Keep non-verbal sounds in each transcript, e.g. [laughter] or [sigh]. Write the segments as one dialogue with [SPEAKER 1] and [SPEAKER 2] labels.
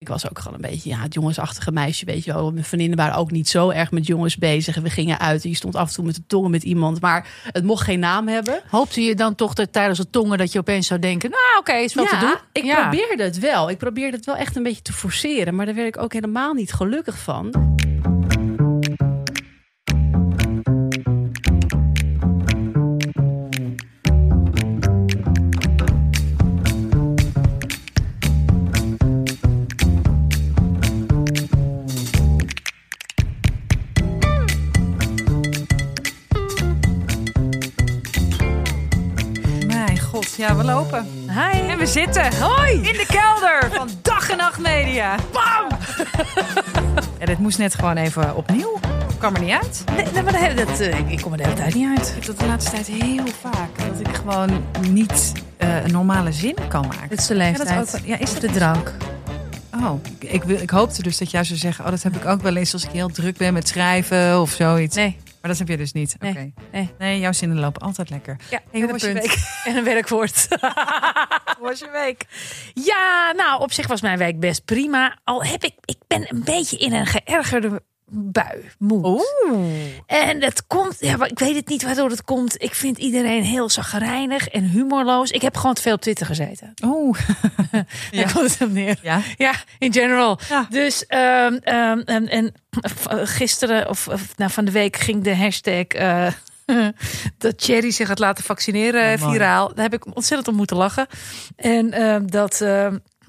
[SPEAKER 1] Ik was ook gewoon een beetje ja, het jongensachtige meisje, weet je wel. Mijn vriendinnen waren ook niet zo erg met jongens bezig. En we gingen uit en je stond af en toe met de tongen met iemand. Maar het mocht geen naam hebben.
[SPEAKER 2] Hoopte je dan toch dat tijdens het tongen dat je opeens zou denken... nou oké, is wel te doen.
[SPEAKER 1] ik
[SPEAKER 2] Ja.
[SPEAKER 1] probeerde het wel. Ik probeerde het wel echt een beetje te forceren. Maar daar werd ik ook helemaal niet gelukkig van.
[SPEAKER 3] Zitten hoi, in de kelder van Dag en Nacht Media. Bam! ja, dit moest net gewoon even opnieuw. Kwam er niet uit.
[SPEAKER 2] Nee, maar dat, dat, eh, ik- kom er de hele tijd niet uit.
[SPEAKER 3] Ik heb dat de laatste tijd heel vaak. Dat ik gewoon niet eh, een normale zin kan maken.
[SPEAKER 2] Het is de
[SPEAKER 3] Ja,
[SPEAKER 2] leeftijd.
[SPEAKER 3] dat is ook- ja, is dat
[SPEAKER 2] de drank.
[SPEAKER 3] Oh, ik, ik, wil- ik hoopte dus dat jij zou zeggen... oh, dat heb ik ook wel eens als ik heel druk ben met schrijven of zoiets.
[SPEAKER 2] Nee.
[SPEAKER 3] Maar dat heb je dus niet.
[SPEAKER 2] Nee,
[SPEAKER 3] Oké.
[SPEAKER 2] nee.
[SPEAKER 3] nee, jouw zinnen lopen altijd lekker.
[SPEAKER 2] Ja,
[SPEAKER 3] Hey, hoe
[SPEAKER 2] en
[SPEAKER 3] was
[SPEAKER 2] een
[SPEAKER 3] je
[SPEAKER 2] punt.
[SPEAKER 3] week? [laughs]
[SPEAKER 2] En een werkwoord.
[SPEAKER 3] Hoe was je week?
[SPEAKER 2] Ja, nou, op zich was mijn week best prima. Al heb ik, ik ben een beetje in een geërgerde bui, moed.
[SPEAKER 3] Oeh.
[SPEAKER 2] En dat komt, ja, maar ik weet het niet waardoor het komt. Ik vind iedereen heel zagrijnig en humorloos. Ik heb gewoon te veel op Twitter gezeten. [laughs]
[SPEAKER 3] Oeh. [laughs]
[SPEAKER 2] Daar
[SPEAKER 3] Ja.
[SPEAKER 2] komt het op neer.
[SPEAKER 3] Ja.
[SPEAKER 2] Ja, in general.
[SPEAKER 3] Ja.
[SPEAKER 2] Dus ehm, ehm, en, en gisteren of, of nou, van de week ging de hashtag eh, [laughs] dat Thierry zich had laten vaccineren
[SPEAKER 3] Ja,
[SPEAKER 2] viraal. Daar heb ik ontzettend om moeten lachen. En ehm, dat.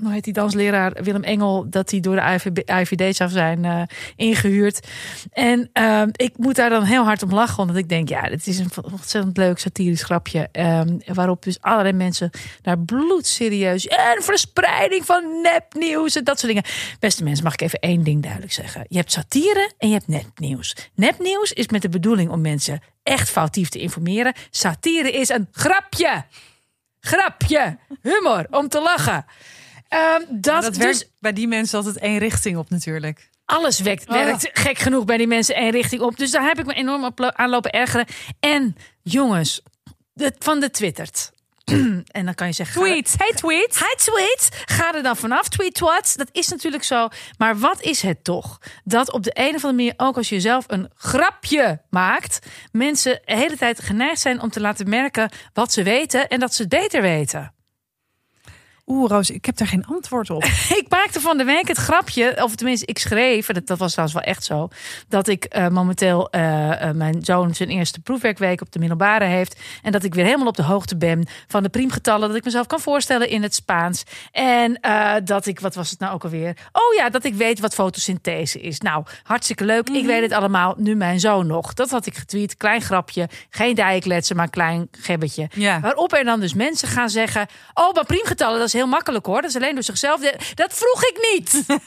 [SPEAKER 2] Hoe heet die dansleraar Willem Engel, dat hij door de IVD zou zijn eh, ingehuurd. En ehm, ik moet daar dan heel hard om lachen, omdat ik denk, ja, dit is een ontzettend leuk satirisch grapje. ehm, waarop dus allerlei mensen daar bloedserieus en verspreiding van nepnieuws en dat soort dingen. Beste mensen, mag ik even één ding duidelijk zeggen? Je hebt satire en je hebt nepnieuws. Nepnieuws is met de bedoeling om mensen echt foutief te informeren. Satire is een grapje. Grapje. Humor om te lachen. Ehm, dat,
[SPEAKER 3] werkt
[SPEAKER 2] dus
[SPEAKER 3] bij die mensen altijd één richting op natuurlijk.
[SPEAKER 2] alles wekt,
[SPEAKER 3] Oh.
[SPEAKER 2] werkt gek genoeg bij die mensen één richting op. Dus daar heb ik me enorm op lo- aan lopen ergeren. En jongens, de, van de twittert. [clears throat] en dan kan je zeggen...
[SPEAKER 3] Tweets. Hey tweets.
[SPEAKER 2] Hij tweet. Ga er dan vanaf. Tweet what. Dat is natuurlijk zo. Maar wat is het toch? Dat op de een of andere manier, ook als je zelf een grapje maakt, mensen de hele tijd geneigd zijn om te laten merken wat ze weten en dat ze het beter weten.
[SPEAKER 3] Oeh, Roos, ik heb daar geen antwoord op. [laughs]
[SPEAKER 2] Ik maakte van de week het grapje, of tenminste, ik schreef, en dat, dat was trouwens wel echt zo, dat ik eh, momenteel eh, eh, mijn zoon zijn eerste proefwerkweek op de middelbare heeft. En dat ik weer helemaal op de hoogte ben van de priemgetallen, dat ik mezelf kan voorstellen in het Spaans. En dat ik, wat was het nou ook alweer? Oh ja, dat ik weet wat fotosynthese is. Nou, hartstikke leuk. Ik weet het allemaal, nu mijn zoon nog. Dat had ik getweet, klein grapje, geen dijkletsen, maar klein gebbetje.
[SPEAKER 3] Ja.
[SPEAKER 2] Waarop er dan dus mensen gaan zeggen: Oh, maar priemgetallen, dat is heel makkelijk hoor. Dat is alleen door zichzelf. Dat vroeg ik niet. [laughs]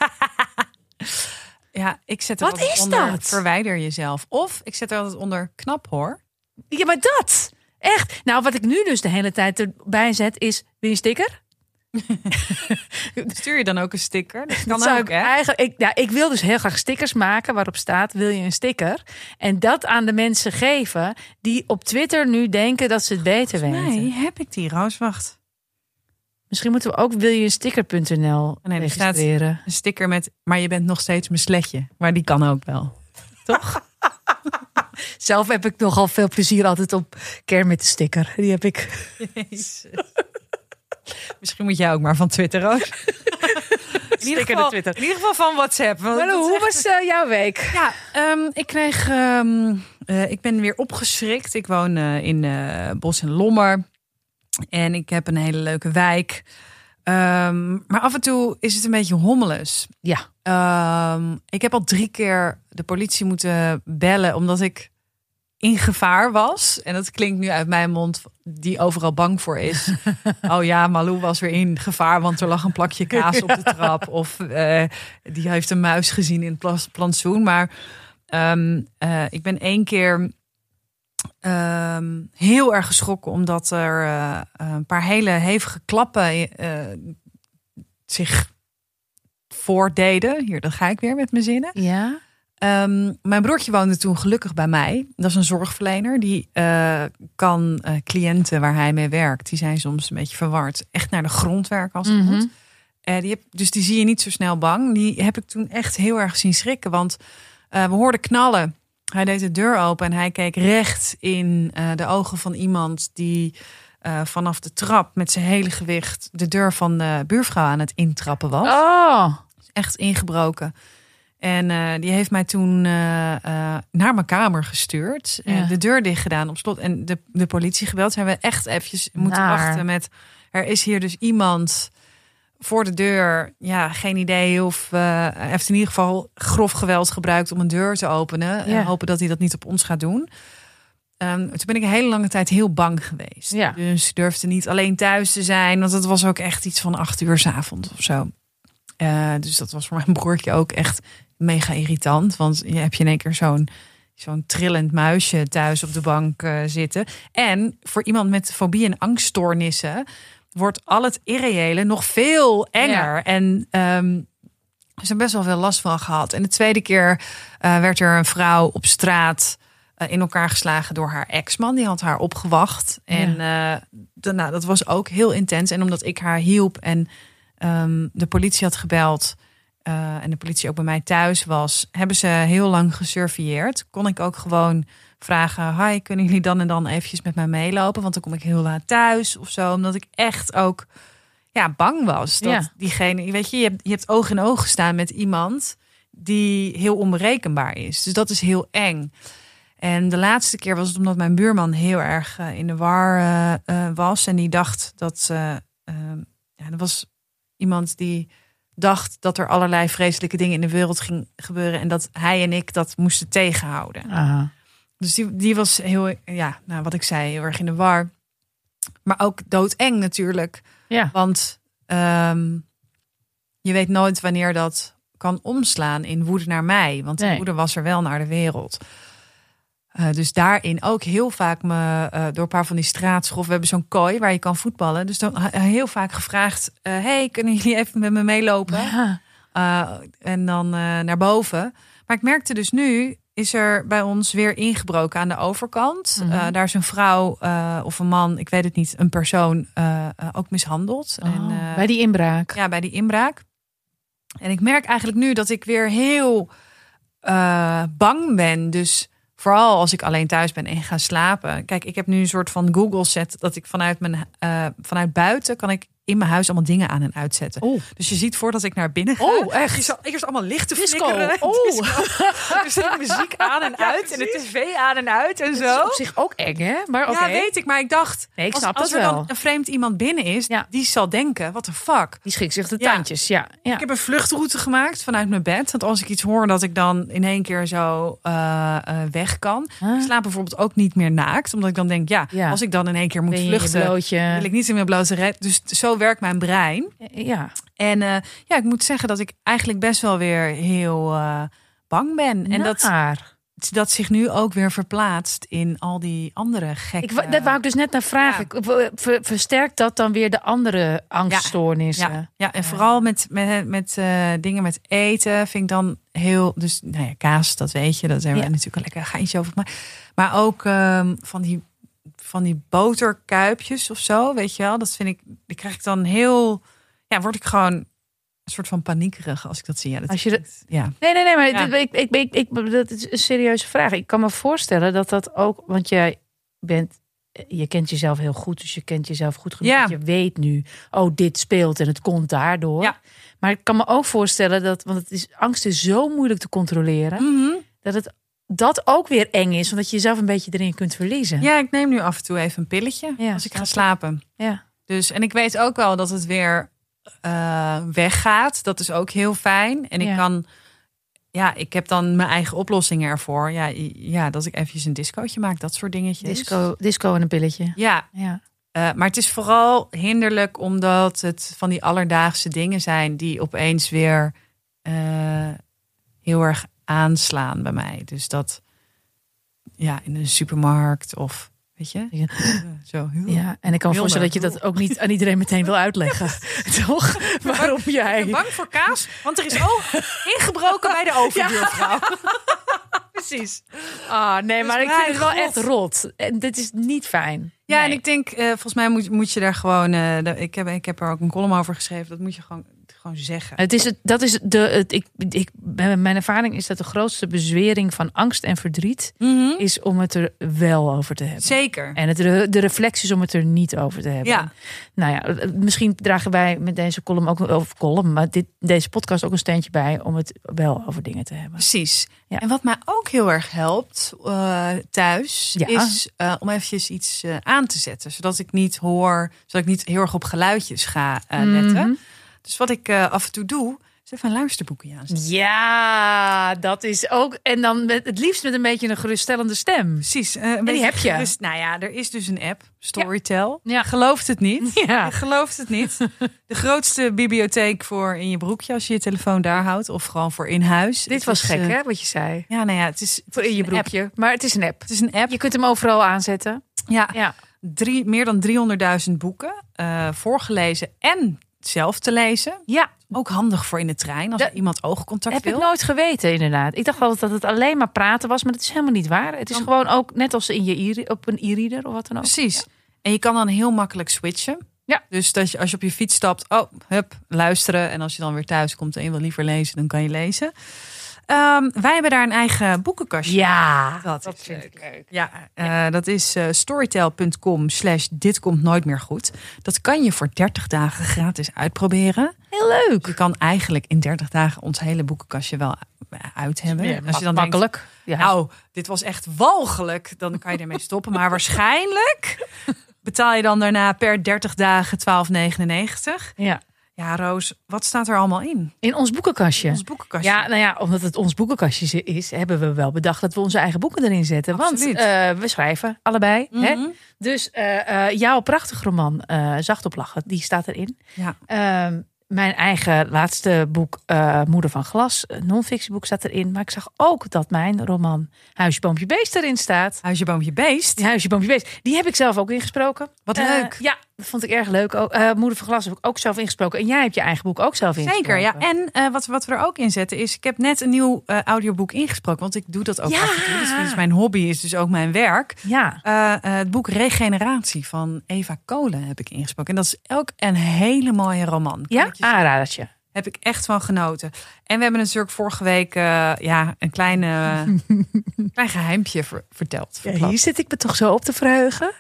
[SPEAKER 3] Ja, ik zet er
[SPEAKER 2] Wat
[SPEAKER 3] altijd
[SPEAKER 2] is
[SPEAKER 3] onder
[SPEAKER 2] dat?
[SPEAKER 3] verwijder jezelf. Of ik zet er altijd onder knap hoor.
[SPEAKER 2] Ja, maar dat. Echt. Nou, wat ik nu dus de hele tijd erbij zet is: Wil je een sticker? [laughs]
[SPEAKER 3] Stuur je dan ook een sticker? Dat kan [laughs]
[SPEAKER 2] Dat
[SPEAKER 3] ook,
[SPEAKER 2] ik,
[SPEAKER 3] hè?
[SPEAKER 2] eigenlijk, ik, ja, ik wil dus heel graag stickers maken waarop staat: Wil je een sticker? En dat aan de mensen geven die op Twitter nu denken dat ze het beter weten.
[SPEAKER 3] Nee, heb ik die, Roos.
[SPEAKER 2] Misschien moeten we ook wil je een sticker.nl
[SPEAKER 3] Nee, er
[SPEAKER 2] registreren.
[SPEAKER 3] Een sticker met, maar je bent nog steeds mijn sletje. Maar die kan ook wel. [laughs]
[SPEAKER 2] Zelf heb ik nogal veel plezier altijd op Kermit de sticker. Die heb ik.
[SPEAKER 3] Misschien moet jij ook maar van Twitter, Roos. [laughs] In ieder, geval,
[SPEAKER 2] Twitter.
[SPEAKER 3] in ieder geval van WhatsApp. want
[SPEAKER 2] hoe
[SPEAKER 3] echt-
[SPEAKER 2] was eh, jouw week?
[SPEAKER 3] Ja, ehm, ik kreeg. ehm, eh, ik ben weer opgeschrikt. Ik woon eh, in Bos en Lommer. En ik heb een hele leuke wijk. Ehm, maar af en toe is het een beetje hommeles.
[SPEAKER 2] Ja.
[SPEAKER 3] Ehm, ik heb al drie keer de politie moeten bellen omdat ik in gevaar was. En dat klinkt nu uit mijn mond, die overal bang voor is. [laughs] oh ja, Malou was weer in gevaar, want er lag een plakje [laughs] kaas op de trap. Of eh, die heeft een muis gezien in het plantsoen. Maar ehm, eh, ik ben één keer ehm, heel erg geschrokken, omdat er eh, een paar hele hevige klappen eh, zich voordeden. Hier, dan ga ik weer met mijn zinnen.
[SPEAKER 2] Ja.
[SPEAKER 3] Ehm, mijn broertje woonde toen gelukkig bij mij. Dat is een zorgverlener. Die eh, kan cliënten waar hij mee werkt, die zijn soms een beetje verward, echt naar de grond werken als het
[SPEAKER 2] Mhm.
[SPEAKER 3] moet. Die heb, dus die zie je niet zo snel bang. Die heb ik toen echt heel erg zien schrikken. Want we hoorden knallen. Hij deed de deur open en hij keek recht in eh, de ogen van iemand die eh, vanaf de trap met zijn hele gewicht de deur van de buurvrouw aan het intrappen was.
[SPEAKER 2] Oh,
[SPEAKER 3] Echt ingebroken. En eh, die heeft mij toen naar mijn kamer gestuurd.
[SPEAKER 2] Ja.
[SPEAKER 3] En de deur dicht gedaan op slot. En de, de politie gebeld. Zijn we echt eventjes moeten
[SPEAKER 2] Naar.
[SPEAKER 3] wachten met... Er is hier dus iemand voor de deur. Ja, geen idee of... eh, heeft in ieder geval grof geweld gebruikt om een deur te openen.
[SPEAKER 2] Ja.
[SPEAKER 3] En hopen dat hij dat niet op ons gaat doen. Ehm, toen ben ik een hele lange tijd heel bang geweest.
[SPEAKER 2] Ja.
[SPEAKER 3] Dus durfde niet alleen thuis te zijn. Want het was ook echt iets van acht uur 's of zo. Eh, dus dat was voor mijn broertje ook echt mega irritant. Want je hebt je in één keer zo'n zo'n trillend muisje thuis op de bank eh, zitten. En voor iemand met fobie en angststoornissen wordt al het irreële nog veel enger.
[SPEAKER 2] Ja.
[SPEAKER 3] En ehm er best wel veel last van gehad. En de tweede keer eh, werd er een vrouw op straat eh, in elkaar geslagen door haar ex-man. Die had haar opgewacht. En eh, de- nou, dat was ook heel intens. En omdat ik haar hielp en ehm, de politie had gebeld... en de politie ook bij mij thuis was... hebben ze heel lang gesurveilleerd. Kon ik ook gewoon vragen... Hi, kunnen jullie dan en dan eventjes met mij meelopen? Want dan kom ik heel laat thuis of zo. Omdat ik echt ook ja, bang was. Dat
[SPEAKER 2] Ja.
[SPEAKER 3] diegene... Weet je, je hebt, je hebt oog in oog gestaan met iemand... die heel onberekenbaar is. Dus dat is heel eng. En de laatste keer was het omdat mijn buurman heel erg eh, in de war eh, eh, was. En die dacht dat. eh, ehm, ja, er was iemand die dacht dat er allerlei vreselijke dingen in de wereld ging gebeuren. En dat hij en ik dat moesten tegenhouden.
[SPEAKER 2] Aha.
[SPEAKER 3] Dus die, die was heel, ja, nou, wat ik zei, heel erg in de war. Maar ook doodeng natuurlijk.
[SPEAKER 2] ja.
[SPEAKER 3] Want ehm, je weet nooit wanneer dat kan omslaan in woede naar mij. Want
[SPEAKER 2] Nee.
[SPEAKER 3] woede was er wel naar de wereld. Eh, dus daarin ook heel vaak me eh, door een paar van die straatschoffen. We hebben zo'n kooi waar je kan voetballen. Dus dan eh, heel vaak gevraagd: Hey, kunnen jullie even met me meelopen?
[SPEAKER 2] Ja.
[SPEAKER 3] En dan naar boven. Maar ik merkte dus nu is er bij ons weer ingebroken aan de overkant.
[SPEAKER 2] Mhm.
[SPEAKER 3] Uh, daar is een vrouw uh, of een man, ik weet het niet, een persoon uh, ook mishandeld.
[SPEAKER 2] Oh,
[SPEAKER 3] en,
[SPEAKER 2] bij die inbraak.
[SPEAKER 3] Ja, bij die inbraak. En ik merk eigenlijk nu dat ik weer heel bang ben. Dus vooral als ik alleen thuis ben en ga slapen. Kijk, ik heb nu een soort van Google set dat ik vanuit mijn vanuit buiten kan ik in mijn huis allemaal dingen aan en uitzetten.
[SPEAKER 2] Oh.
[SPEAKER 3] Dus je ziet voordat ik naar binnen ga.
[SPEAKER 2] Oh, [laughs] echt?
[SPEAKER 3] Je eerst allemaal lichten
[SPEAKER 2] Disco.
[SPEAKER 3] flikkeren.
[SPEAKER 2] Oh. [laughs]
[SPEAKER 3] Disco. Dus muziek [laughs] aan en
[SPEAKER 2] Ja,
[SPEAKER 3] uit. en de tv aan en uit en
[SPEAKER 2] Dat
[SPEAKER 3] zo.
[SPEAKER 2] is op zich ook eng, hè? Maar.
[SPEAKER 3] Ja, weet ik. Maar ik dacht,
[SPEAKER 2] Nee, ik
[SPEAKER 3] als,
[SPEAKER 2] snap
[SPEAKER 3] als
[SPEAKER 2] dat
[SPEAKER 3] er
[SPEAKER 2] wel.
[SPEAKER 3] dan een vreemd iemand binnen is,
[SPEAKER 2] Ja.
[SPEAKER 3] die zal denken, wat de fuck.
[SPEAKER 2] Die schikt zich de tandjes, ja. ja.
[SPEAKER 3] Ik heb een vluchtroute gemaakt vanuit mijn bed. Want als ik iets hoor, dat ik dan in één keer zo eh, eh, weg kan.
[SPEAKER 2] Huh?
[SPEAKER 3] Ik slaap bijvoorbeeld ook niet meer naakt. Omdat ik dan denk, ja, als ik dan in één keer moet vluchten, wil ik niet in mijn blote red. Dus zo werkt mijn brein.
[SPEAKER 2] Ja.
[SPEAKER 3] En eh, ja, ik moet zeggen dat ik eigenlijk best wel weer heel eh, bang ben. En dat,
[SPEAKER 2] Naar.
[SPEAKER 3] dat zich nu ook weer verplaatst in al die andere gekke...
[SPEAKER 2] Ik, dat wou ik dus net naar vragen. Ver- ver- Versterkt dat dan weer de andere angststoornissen?
[SPEAKER 3] Ja, ja, en vooral met, met, met eh, dingen met eten vind ik dan heel... Dus nou ja, kaas, dat weet je. Dat hebben we natuurlijk een lekker geintje over. Maar, maar ook ehm, van, die, van die boterkuipjes of zo, weet je wel. Dat vind ik... Die krijg ik dan heel... Ja, word ik gewoon een soort van paniekerig als ik dat zie. Ja, dat
[SPEAKER 2] Als je de-
[SPEAKER 3] klinkt- ja.
[SPEAKER 2] Nee, nee, nee, maar
[SPEAKER 3] Ja.
[SPEAKER 2] dit- ik, ik, ik, ik, dat is een serieuze vraag. Ik kan me voorstellen dat dat ook, want jij bent, je kent jezelf heel goed, dus je kent jezelf goed genoeg.
[SPEAKER 3] Ja.
[SPEAKER 2] dat Je weet nu, oh, dit speelt en het komt daardoor.
[SPEAKER 3] Ja.
[SPEAKER 2] Maar ik kan me ook voorstellen dat, want het is, angst is zo moeilijk te controleren,
[SPEAKER 3] Mhm.
[SPEAKER 2] dat het dat ook weer eng is, omdat je jezelf een beetje erin kunt verliezen.
[SPEAKER 3] ja, ik neem nu af en toe even een pilletje
[SPEAKER 2] Ja,
[SPEAKER 3] als ik ga slapen.
[SPEAKER 2] Ja.
[SPEAKER 3] Dus, en ik weet ook wel dat het weer eh, weggaat. Dat is ook heel fijn. En ik
[SPEAKER 2] Ja.
[SPEAKER 3] kan, ja, ik heb dan mijn eigen oplossingen ervoor. Ja, ja dat ik eventjes een discootje maak, dat soort dingetjes.
[SPEAKER 2] Disco, disco en een pilletje.
[SPEAKER 3] Ja,
[SPEAKER 2] Ja.
[SPEAKER 3] eh, maar het is vooral hinderlijk omdat het van die alledaagse dingen zijn die opeens weer eh, heel erg aanslaan bij mij. Dus dat, ja, in een supermarkt of, weet je,
[SPEAKER 2] Ja.
[SPEAKER 3] zo.
[SPEAKER 2] ja, en ik kan me voorstellen dat je dat ook niet aan iedereen meteen wil uitleggen. [laughs] Toch? Waarom
[SPEAKER 3] Ik ben
[SPEAKER 2] jij?
[SPEAKER 3] bang voor kaas, want er is ook ingebroken bij de [laughs] overbuurvrouw. [laughs] Precies.
[SPEAKER 2] Ah, nee,
[SPEAKER 3] Dus
[SPEAKER 2] maar ik vind het wel
[SPEAKER 3] God.
[SPEAKER 2] echt rot. En dit is niet fijn.
[SPEAKER 3] Ja,
[SPEAKER 2] Nee.
[SPEAKER 3] en ik denk, eh, volgens mij moet, moet je daar gewoon. eh, de- ik, heb, ik heb er ook een column over geschreven. Dat moet je gewoon, Gewoon zeggen.
[SPEAKER 2] Het is het, dat is de, het, ik, ik, mijn ervaring is dat de grootste bezwering van angst en verdriet is om het er wel over te hebben.
[SPEAKER 3] Zeker.
[SPEAKER 2] En het, de reflex is om het er niet over te hebben.
[SPEAKER 3] Ja.
[SPEAKER 2] Nou ja, misschien dragen wij met deze column ook, of column, maar dit, deze podcast ook een steentje bij om het wel over dingen te hebben.
[SPEAKER 3] Precies.
[SPEAKER 2] Ja.
[SPEAKER 3] En wat mij ook heel erg helpt eh, thuis,
[SPEAKER 2] Ja.
[SPEAKER 3] is eh, om eventjes iets eh, aan te zetten. Zodat ik niet hoor, zodat ik niet heel erg op geluidjes ga letten.
[SPEAKER 2] Mhm.
[SPEAKER 3] Dus wat ik eh, af en toe doe, is even een luisterboekje aanzetten.
[SPEAKER 2] Ja, dat is ook. En dan met, het liefst met een beetje een geruststellende stem.
[SPEAKER 3] Precies. eh, een
[SPEAKER 2] die heb je.
[SPEAKER 3] nou ja, er is dus een app, Storytel.
[SPEAKER 2] Ja.
[SPEAKER 3] Gelooft het niet?
[SPEAKER 2] Ja.
[SPEAKER 3] Gelooft het niet. [laughs] [laughs] De grootste bibliotheek voor in je broekje als je je telefoon daar houdt. Of gewoon voor in huis.
[SPEAKER 2] Dit
[SPEAKER 3] Het
[SPEAKER 2] was
[SPEAKER 3] is,
[SPEAKER 2] gek,
[SPEAKER 3] eh,
[SPEAKER 2] hè, wat je zei.
[SPEAKER 3] Ja, nou ja, het is, het
[SPEAKER 2] Voor in je
[SPEAKER 3] app.
[SPEAKER 2] broekje. Maar het is een app.
[SPEAKER 3] Het is een app.
[SPEAKER 2] Je kunt hem overal aanzetten.
[SPEAKER 3] Ja,
[SPEAKER 2] Ja.
[SPEAKER 3] drie, meer dan 300.000 boeken eh, voorgelezen en zelf te lezen.
[SPEAKER 2] Ja,
[SPEAKER 3] Ook handig voor in de trein als
[SPEAKER 2] Dat-
[SPEAKER 3] er iemand oogcontact
[SPEAKER 2] heb
[SPEAKER 3] wil.
[SPEAKER 2] ik nooit geweten, inderdaad. Ik dacht altijd dat het alleen maar praten was, maar dat is helemaal niet waar. Het is
[SPEAKER 3] Dan-
[SPEAKER 2] gewoon ook net als in je op een e-reader of wat dan ook.
[SPEAKER 3] Precies. En je kan dan heel makkelijk switchen.
[SPEAKER 2] Ja.
[SPEAKER 3] Dus dat je, als je op je fiets stapt, oh, hup, luisteren. En als je dan weer thuis komt en je wil liever lezen, dan kan je lezen. Ehm, wij hebben daar een eigen boekenkastje.
[SPEAKER 2] Ja,
[SPEAKER 3] Dat,
[SPEAKER 2] dat
[SPEAKER 3] is
[SPEAKER 2] vind
[SPEAKER 3] leuk.
[SPEAKER 2] ik leuk.
[SPEAKER 3] Ja, eh, dat is eh, storytel.com slash dit komt nooit meer goed. Dat kan je voor 30 dagen gratis uitproberen.
[SPEAKER 2] Heel leuk.
[SPEAKER 3] Je kan eigenlijk in 30 dagen ons hele boekenkastje wel eh, uit hebben.
[SPEAKER 2] Ja,
[SPEAKER 3] Als je dan denkt,
[SPEAKER 2] makkelijk. ja.
[SPEAKER 3] nou, dit was echt walgelijk, dan kan je ermee stoppen. Maar [laughs] waarschijnlijk betaal je dan daarna per 30 dagen 12,99.
[SPEAKER 2] ja.
[SPEAKER 3] Ja, Roos, wat staat er allemaal in?
[SPEAKER 2] In ons boekenkastje.
[SPEAKER 3] Ons boekenkastje.
[SPEAKER 2] Ja, nou ja, omdat het ons boekenkastje is, hebben we wel bedacht dat we onze eigen boeken erin zetten.
[SPEAKER 3] Absoluut.
[SPEAKER 2] Want eh, we schrijven allebei. hè?
[SPEAKER 3] Mhm.
[SPEAKER 2] Dus eh, eh, jouw prachtige roman, Zacht op lachen, die staat erin.
[SPEAKER 3] Ja.
[SPEAKER 2] Ehm, mijn eigen laatste boek, Moeder van Glas, een non-fictieboek staat erin. Maar ik zag ook dat mijn roman Huisje, Boompje, Beest erin staat.
[SPEAKER 3] Huisje, boompje, beest.
[SPEAKER 2] Huisje, Boompje, Beest, die heb ik zelf ook ingesproken.
[SPEAKER 3] Wat leuk.
[SPEAKER 2] ja, dat vond ik erg leuk. Ook, eh, Moeder van Glas heb ik ook zelf ingesproken. En jij hebt je eigen boek ook zelf ingesproken.
[SPEAKER 3] Zeker, ja. En eh, wat, wat we er ook in zetten is... Ik heb net een nieuw eh, audioboek ingesproken. Want ik doe dat ook
[SPEAKER 2] Ja.
[SPEAKER 3] af en toe. Dus het is mijn hobby, is dus ook mijn werk.
[SPEAKER 2] Ja,
[SPEAKER 3] het boek Regeneratie van Eva Kolen heb ik ingesproken. En dat is ook een hele mooie roman. Kan
[SPEAKER 2] ja? aanradertje.
[SPEAKER 3] Heb ik echt van genoten. En we hebben natuurlijk vorige week ja, een kleine, [laughs] klein geheimpje ver- verteld.
[SPEAKER 2] Ja, hier zit ik me toch zo op te verheugen.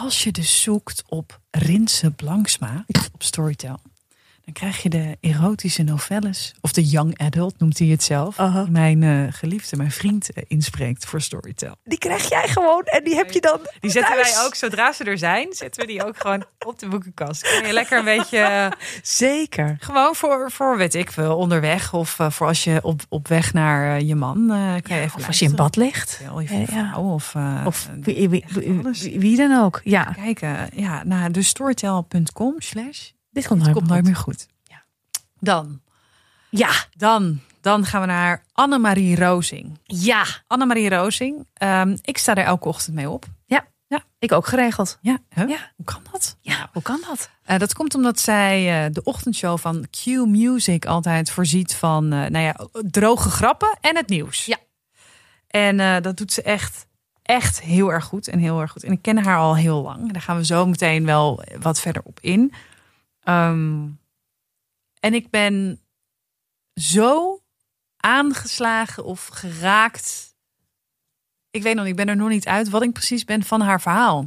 [SPEAKER 3] Als je dus zoekt op Rinse Blanksma op Storytel, dan krijg je de erotische novelles, of de young adult noemt hij het zelf, mijn eh, geliefde, mijn vriend eh, inspreekt voor Storytel.
[SPEAKER 2] Die krijg jij gewoon en die heb je dan
[SPEAKER 3] Die zetten
[SPEAKER 2] thuis.
[SPEAKER 3] wij ook, zodra ze er zijn, zetten we die ook gewoon op de boekenkast. Kun je lekker een beetje, [laughs]
[SPEAKER 2] Zeker.
[SPEAKER 3] gewoon voor, voor weet ik veel, onderweg of eh, voor als je op, op weg naar je man, kan je even
[SPEAKER 2] Of als je in bad ligt.
[SPEAKER 3] Je vrouw of,
[SPEAKER 2] Of
[SPEAKER 3] eh,
[SPEAKER 2] wie, dan ook. Ja,
[SPEAKER 3] kijken. Ja, naar dus storytel.com slash
[SPEAKER 2] dit komt nooit
[SPEAKER 3] komt
[SPEAKER 2] meer
[SPEAKER 3] nooit
[SPEAKER 2] goed.
[SPEAKER 3] meer goed.
[SPEAKER 2] Ja.
[SPEAKER 3] Dan,
[SPEAKER 2] Ja,
[SPEAKER 3] dan, dan gaan we naar Annemarie Rozing.
[SPEAKER 2] ja.
[SPEAKER 3] Annemarie Rozing, ehm, ik sta er elke ochtend mee op.
[SPEAKER 2] Ik ook geregeld.
[SPEAKER 3] Ja, huh?
[SPEAKER 2] Ja.
[SPEAKER 3] hoe kan dat?
[SPEAKER 2] Ja, hoe kan dat?
[SPEAKER 3] Eh, dat komt omdat zij eh, de ochtendshow van Q Music altijd voorziet van eh, nou ja, droge grappen en het nieuws.
[SPEAKER 2] Ja.
[SPEAKER 3] En dat doet ze echt, echt heel erg goed en heel erg goed. En ik ken haar al heel lang. Daar gaan we zo meteen wel wat verder op in. Ehm, en ik ben zo aangeslagen of geraakt. Ik weet nog, niet, ik ben er nog niet uit wat ik precies ben van haar verhaal.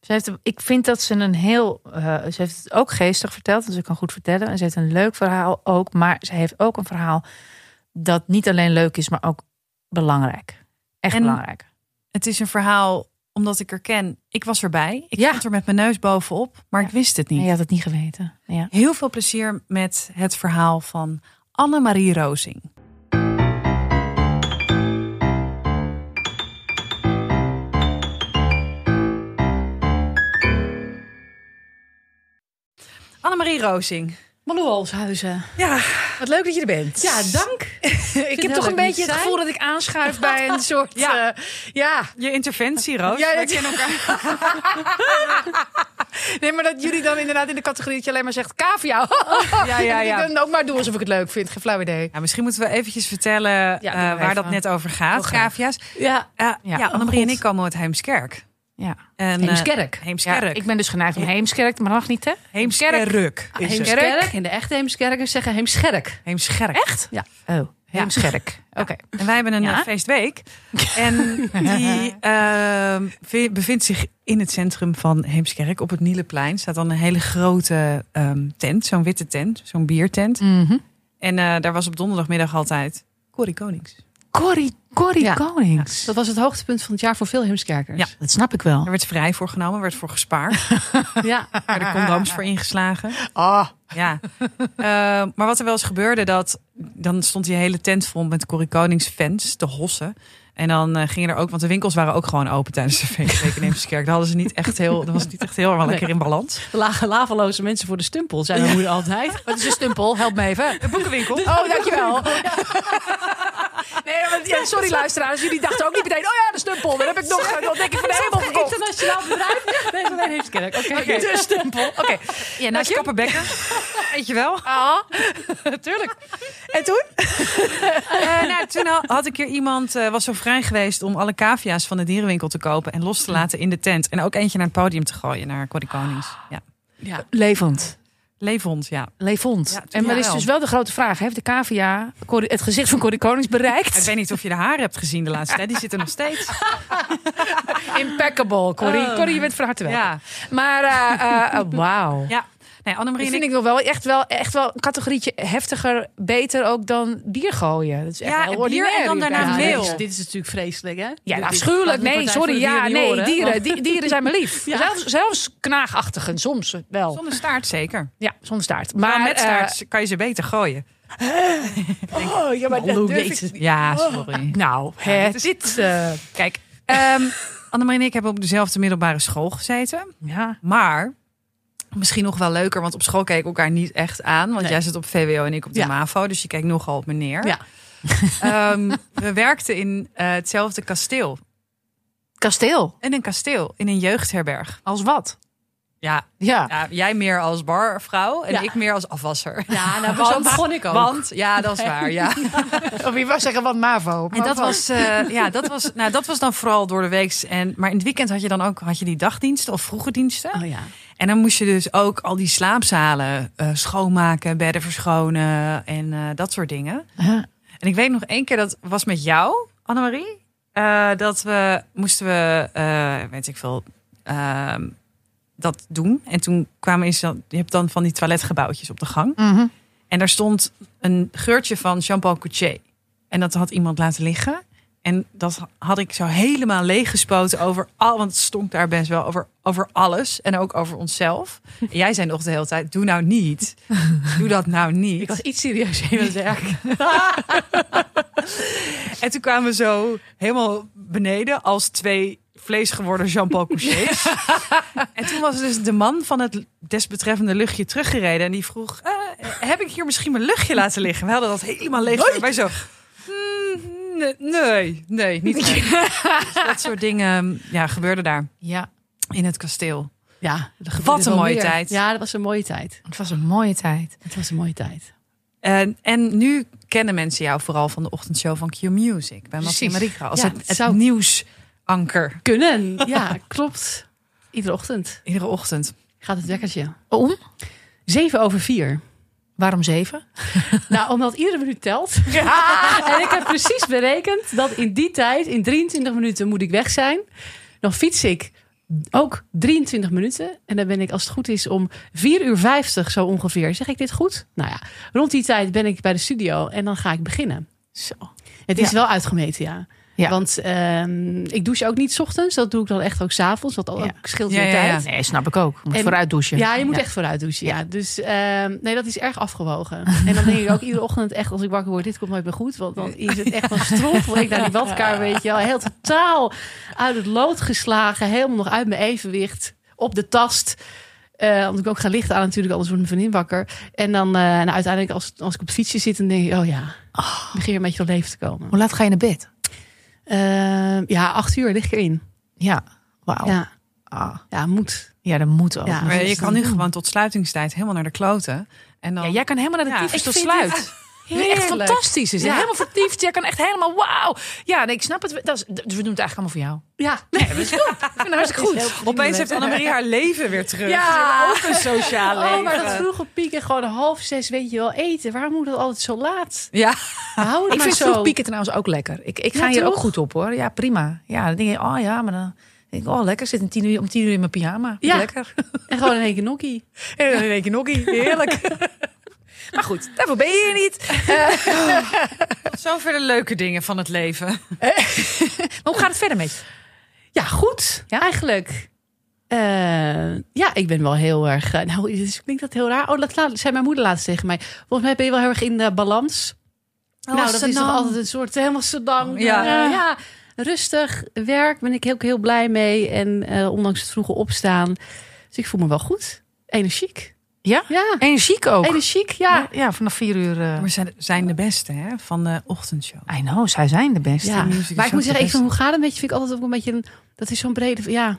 [SPEAKER 2] Ze heeft, ik vind dat ze een heel. eh, ze heeft het ook geestig verteld, dus ze kan goed vertellen. En ze heeft een leuk verhaal ook. Maar ze heeft ook een verhaal dat niet alleen leuk is, maar ook belangrijk. Echt
[SPEAKER 3] En-
[SPEAKER 2] belangrijk.
[SPEAKER 3] Het is een verhaal omdat ik er ken. Ik was erbij. Ik
[SPEAKER 2] Ja.
[SPEAKER 3] stond er met mijn neus bovenop, maar ik wist het niet.
[SPEAKER 2] je had het niet geweten. Ja.
[SPEAKER 3] Heel veel plezier met het verhaal van Annemarie Rozing. Annemarie Rozing.
[SPEAKER 1] Malou Alshuizen.
[SPEAKER 3] Ja,
[SPEAKER 2] Wat leuk dat je er bent.
[SPEAKER 1] Ja, dank. [laughs]
[SPEAKER 2] ik heb toch een beetje het gevoel dat ik aanschuif [laughs] bij een soort.
[SPEAKER 3] Ja.
[SPEAKER 2] Ja, ja.
[SPEAKER 3] je interventie, Roos.
[SPEAKER 2] Ja,
[SPEAKER 3] Wij
[SPEAKER 2] het-
[SPEAKER 3] kennen elkaar. [laughs]
[SPEAKER 2] Nee, maar dat jullie dan inderdaad in de categorie dat je alleen maar zegt cavia.
[SPEAKER 3] Ja, ja, ja.
[SPEAKER 2] Dan ook maar doen alsof ik het leuk vind. Geen flauw idee.
[SPEAKER 3] Ja, misschien moeten we eventjes vertellen eh, waar
[SPEAKER 2] even.
[SPEAKER 3] dat net over gaat, cavia's.
[SPEAKER 2] Ja.
[SPEAKER 3] Uh, ja,
[SPEAKER 2] Ja, oh
[SPEAKER 3] Annemarie en
[SPEAKER 2] God.
[SPEAKER 3] ik komen uit Heemskerk. En, eh,
[SPEAKER 1] Heemskerk.
[SPEAKER 3] Heemskerk.
[SPEAKER 2] Ja, ik ben dus geneigd om Heemskerk, maar mag niet, hè?
[SPEAKER 3] Heemskerk. is het.
[SPEAKER 1] Heemskerk. En de echte Heemskerkers zeggen Heemskerk.
[SPEAKER 3] Heemskerk.
[SPEAKER 2] Echt?
[SPEAKER 1] Ja.
[SPEAKER 2] Oh, Heemskerk. Oké.
[SPEAKER 3] En wij hebben een
[SPEAKER 2] Ja?
[SPEAKER 3] eh, feestweek. En die [laughs] ehm, bevindt zich in het centrum van Heemskerk. Op het Nieleplein staat dan een hele grote ehm, tent. Zo'n witte tent. Zo'n biertent.
[SPEAKER 2] Mhm.
[SPEAKER 3] En eh, daar was op donderdagmiddag altijd Corrie Konings.
[SPEAKER 2] Corrie, Corrie
[SPEAKER 1] Ja.
[SPEAKER 2] Konings.
[SPEAKER 1] Dat was het hoogtepunt van het jaar voor veel Heemskerkers.
[SPEAKER 3] Ja.
[SPEAKER 2] Dat snap ik wel.
[SPEAKER 3] Er werd vrij voor genomen, werd voor gespaard. [laughs]
[SPEAKER 1] ja.
[SPEAKER 3] Er werden condooms voor ingeslagen.
[SPEAKER 2] Ah.
[SPEAKER 3] Ja. Eh, maar wat er wel eens gebeurde, dat dan stond die hele tent vol met Corrie Konings fans, de hossen. En dan eh, gingen er ook, want de winkels waren ook gewoon open tijdens de feestweek in Heemskerk. Daar hadden ze niet echt heel, dat was niet echt heel erg lekker in balans.
[SPEAKER 1] De lage lavaloze mensen voor de stumpel, zei mijn moeder altijd. [laughs]
[SPEAKER 2] Wat is een stumpel? Help me even.
[SPEAKER 3] De boekenwinkel.
[SPEAKER 2] Oh, dankjewel. [laughs] Nee, want, ja, sorry luisteraars. Jullie dachten ook niet meteen, oh ja, de stumpel. Dan heb ik nog een ontdekking van de hemel gekocht.
[SPEAKER 1] Internationaal bedrijf. Nee, alleen Heemskerk. Oké.
[SPEAKER 2] De stumpel. Oké.
[SPEAKER 3] Ja, naast Kappenbekken. Weet je wel.
[SPEAKER 2] Ah, [laughs] tuurlijk. En toen?
[SPEAKER 3] Eh, nou, toen ha- had ik hier iemand, eh, was zo vrij geweest om alle cavia's van de dierenwinkel te kopen en los te laten in de tent. En ook eentje naar het podium te gooien, naar Corrie Konings. Ja.
[SPEAKER 1] Ja.
[SPEAKER 2] Levend.
[SPEAKER 3] Ja.
[SPEAKER 2] Levend.
[SPEAKER 3] Ja,
[SPEAKER 2] en maar
[SPEAKER 3] ja,
[SPEAKER 2] is
[SPEAKER 3] wel.
[SPEAKER 2] dus wel de grote vraag. Heeft de cavia het gezicht van Corrie Konings
[SPEAKER 3] Ik
[SPEAKER 2] bereikt?
[SPEAKER 3] weet niet of je de haar hebt gezien de laatste tijd. Die zitten nog steeds. [laughs]
[SPEAKER 2] Impeccable, Corrie. Corrie, je bent van harte welkom.
[SPEAKER 3] Ja.
[SPEAKER 2] Maar uh, uh, wauw.
[SPEAKER 3] Ja. Nee, Annemarie
[SPEAKER 2] Dat vind
[SPEAKER 3] ik
[SPEAKER 2] ik nog wel echt wel, echt wel een categorietje heftiger, beter ook dan bier gooien. Dat is echt
[SPEAKER 3] Ja,
[SPEAKER 2] heel
[SPEAKER 3] bier en dan daarna meel.
[SPEAKER 1] Dit is, dit is natuurlijk vreselijk, hè?
[SPEAKER 2] Ja, afschuwelijk.
[SPEAKER 1] de
[SPEAKER 2] Nee, sorry. Ja,
[SPEAKER 1] Dieren
[SPEAKER 2] nee,
[SPEAKER 1] horen.
[SPEAKER 2] dieren, [laughs] die, dieren zijn me lief.
[SPEAKER 1] Ja.
[SPEAKER 2] Zelfs, zelfs knaagachtigen, soms wel.
[SPEAKER 3] zonder staart zeker.
[SPEAKER 2] Ja, zonder staart.
[SPEAKER 3] Maar
[SPEAKER 2] Maar
[SPEAKER 3] met
[SPEAKER 2] eh,
[SPEAKER 3] staart kan je ze beter gooien. [laughs]
[SPEAKER 2] oh, ja, maar [laughs] dat durf ik-.
[SPEAKER 3] Ja, sorry.
[SPEAKER 2] Nou, hè,
[SPEAKER 3] dit is-
[SPEAKER 2] dit... eh,
[SPEAKER 3] Kijk, ehm Annemarie en ik hebben op dezelfde middelbare school gezeten.
[SPEAKER 2] ja.
[SPEAKER 3] Maar misschien nog wel leuker, want op school keek ik elkaar niet echt aan. Want
[SPEAKER 1] Nee.
[SPEAKER 3] jij zit op VWO en ik op de
[SPEAKER 1] Ja.
[SPEAKER 3] MAVO. Dus je kijkt nogal op me neer.
[SPEAKER 1] Ja. [laughs]
[SPEAKER 3] Ehm, we werkten in eh, hetzelfde kasteel.
[SPEAKER 2] Kasteel.
[SPEAKER 3] In een kasteel, in een jeugdherberg.
[SPEAKER 2] Als wat?
[SPEAKER 3] Ja,
[SPEAKER 2] Ja.
[SPEAKER 3] ja jij meer als barvrouw en
[SPEAKER 1] Ja.
[SPEAKER 3] ik meer als afwasser.
[SPEAKER 1] Ja, nou, [laughs] zo
[SPEAKER 3] Want-
[SPEAKER 1] begon ik ook.
[SPEAKER 3] Want, ja, dat is waar, ja. [laughs]
[SPEAKER 2] Of wie wou zeggen wat MAVO.
[SPEAKER 3] En dat was, eh, ja, dat was, nou, dat was dan vooral door de week. En, maar in het weekend had je dan ook had je die dagdiensten of vroege diensten.
[SPEAKER 1] Oh ja.
[SPEAKER 3] En dan moest je dus ook al die slaapzalen eh, schoonmaken, bedden verschonen en eh, dat soort dingen.
[SPEAKER 2] Ja.
[SPEAKER 3] En ik weet nog één keer, dat was met jou, Annemarie. dat we moesten we, weet ik veel, ehm, dat doen. En toen kwamen eens, je hebt dan van die toiletgebouwtjes op de gang.
[SPEAKER 2] Mhm.
[SPEAKER 3] En daar stond een geurtje van Jean-Paul Coutier. En dat had iemand laten liggen. En dat had ik zo helemaal leeggespoten over al, want het stonk daar best wel over, over alles en ook over onszelf. En jij zei nog de hele tijd: doe nou niet, [laughs] doe dat nou niet.
[SPEAKER 1] Ik was iets serieus in werk. [laughs]
[SPEAKER 3] En toen kwamen we zo helemaal beneden als twee vleesgeworden Jean-Paul Couchés. [laughs] en toen was dus de man van het desbetreffende luchtje teruggereden. En die vroeg, eh, heb ik hier misschien mijn luchtje laten liggen? We hadden dat helemaal leeg. Wij zo, "Hmm, nee, nee, nee, niet. [laughs] Dus dat soort dingen ja, gebeurden daar
[SPEAKER 2] ja,
[SPEAKER 3] in het kasteel.
[SPEAKER 1] Ja, gebeurde
[SPEAKER 3] Wat een mooie
[SPEAKER 1] meer.
[SPEAKER 3] tijd.
[SPEAKER 1] Ja, dat was een mooie tijd.
[SPEAKER 2] het was een mooie tijd.
[SPEAKER 1] Het was een mooie tijd.
[SPEAKER 3] En, en nu kennen mensen jou vooral van de ochtendshow van Q Music. Bij
[SPEAKER 2] Precies.
[SPEAKER 3] Marika. Als
[SPEAKER 1] Ja,
[SPEAKER 3] het, het
[SPEAKER 1] zou-
[SPEAKER 3] nieuwsanker.
[SPEAKER 1] Kunnen. Ja, [laughs] klopt. Iedere ochtend
[SPEAKER 3] Iedere ochtend.
[SPEAKER 1] gaat het wekkertje.
[SPEAKER 2] Om?
[SPEAKER 1] Zeven over vier.
[SPEAKER 2] Waarom zeven? [laughs]
[SPEAKER 1] Nou, omdat iedere minuut telt. [laughs] En ik heb precies berekend dat in die tijd, in 23 minuten moet ik weg zijn. Dan fiets ik ook 23 minuten. En dan ben ik, als het goed is, om 4 uur 50 zo ongeveer. Zeg ik dit goed? Nou ja, rond die tijd ben ik bij de studio en dan ga ik beginnen.
[SPEAKER 2] Zo.
[SPEAKER 1] Het is
[SPEAKER 2] Ja.
[SPEAKER 1] wel uitgemeten, ja.
[SPEAKER 2] Ja.
[SPEAKER 1] Want ehm, ik douche ook niet 's ochtends. Dat doe ik dan echt ook 's avonds. Wat ook
[SPEAKER 2] Ja.
[SPEAKER 1] scheelt
[SPEAKER 3] Ja,
[SPEAKER 1] weer
[SPEAKER 3] ja,
[SPEAKER 1] tijd.
[SPEAKER 2] Nee, snap ik ook. Moet
[SPEAKER 1] En-
[SPEAKER 2] vooruit douchen.
[SPEAKER 1] Ja, je moet echt vooruit douchen. Ja. Dus ehm, nee, dat is erg afgewogen. En dan denk ik ook iedere ochtend echt als ik wakker word, dit komt nooit meer goed. Want dan is het echt een strompel ik naar die badkamer, weet je wel. Heel totaal uit het lood geslagen. Helemaal nog uit mijn evenwicht. Op de tast. Eh want ik ook ga lichten aan natuurlijk, anders wordt mijn vriendin wakker. En dan eh, nou, uiteindelijk als, als ik op het fietsje zit, dan denk ik, oh ja, ik begin een beetje tot leven te komen.
[SPEAKER 2] Hoe laat ga je naar bed?
[SPEAKER 1] Ehm, ja, acht uur lig ik erin.
[SPEAKER 2] Ja. Wauw. Ja. Ah.
[SPEAKER 1] ja, moet.
[SPEAKER 2] ja, dat moet ook.
[SPEAKER 1] Ja.
[SPEAKER 3] Maar je kan nu gewoon tot sluitingstijd helemaal naar de kloten. En dan,
[SPEAKER 2] Ja, jij kan helemaal naar de
[SPEAKER 3] Ja,
[SPEAKER 2] tot sluit. Echt fantastisch is.
[SPEAKER 1] Ja.
[SPEAKER 2] Helemaal verliefd. Jij kan echt helemaal wauw. Ja, nee, ik snap het. Dat is, dus we doen het eigenlijk allemaal voor jou.
[SPEAKER 1] Ja,
[SPEAKER 2] Nee, dat is goed. Ik vind het hartstikke goed.
[SPEAKER 3] Opeens heeft Annemarie haar leven weer terug.
[SPEAKER 2] Ja.
[SPEAKER 3] Ook een sociaal leven.
[SPEAKER 1] Oh, maar dat vroeg op pieken gewoon half zes, weet je wel, eten. Waarom moet dat altijd zo laat?
[SPEAKER 3] Ja.
[SPEAKER 1] Hou het
[SPEAKER 2] Ik
[SPEAKER 1] maar
[SPEAKER 2] vind
[SPEAKER 1] zo.
[SPEAKER 2] vroeg pieken trouwens ook lekker. Ik, ik ga
[SPEAKER 1] Ja,
[SPEAKER 2] hier ook goed op hoor. Ja, prima. Ja, dan denk je, oh ja, maar dan denk ik, oh lekker. Zit een tien uur, om tien uur in mijn pyjama.
[SPEAKER 1] Ja.
[SPEAKER 2] Lekker.
[SPEAKER 1] En gewoon in één keer nokkie. [laughs]
[SPEAKER 2] En nokkie. Heerlijk. [laughs] Maar goed, daarvoor ben je hier niet. [laughs]
[SPEAKER 3] Zover de leuke dingen van het leven. [laughs]
[SPEAKER 2] Maar hoe gaat het verder met je?
[SPEAKER 1] Ja, goed.
[SPEAKER 2] Ja?
[SPEAKER 1] Eigenlijk. eh, ja, ik ben wel heel erg. eh, nou, is- klinkt dat heel raar? Oh, dat laat- zei mijn moeder laatst tegen mij. Volgens mij ben je wel heel erg in de balans. nou, dat is toch altijd een soort helemaal sedang.
[SPEAKER 3] Ja.
[SPEAKER 1] Ja. ja, rustig. Werk ben ik heel, heel blij mee. En eh, ondanks het vroege opstaan. Dus ik voel me wel goed. Energiek.
[SPEAKER 2] Ja?
[SPEAKER 1] Ja,
[SPEAKER 2] Energiek ook.
[SPEAKER 1] energiek. Ja.
[SPEAKER 2] ja, vanaf vier uur. eh
[SPEAKER 3] Maar zij zijn de beste hè, van de ochtendshow.
[SPEAKER 2] I know, zij zijn de beste.
[SPEAKER 1] Ja, maar ik moet zeggen, ik vind, hoe gaat het met je? Vind ik altijd ook een beetje een, dat is zo'n brede, ja.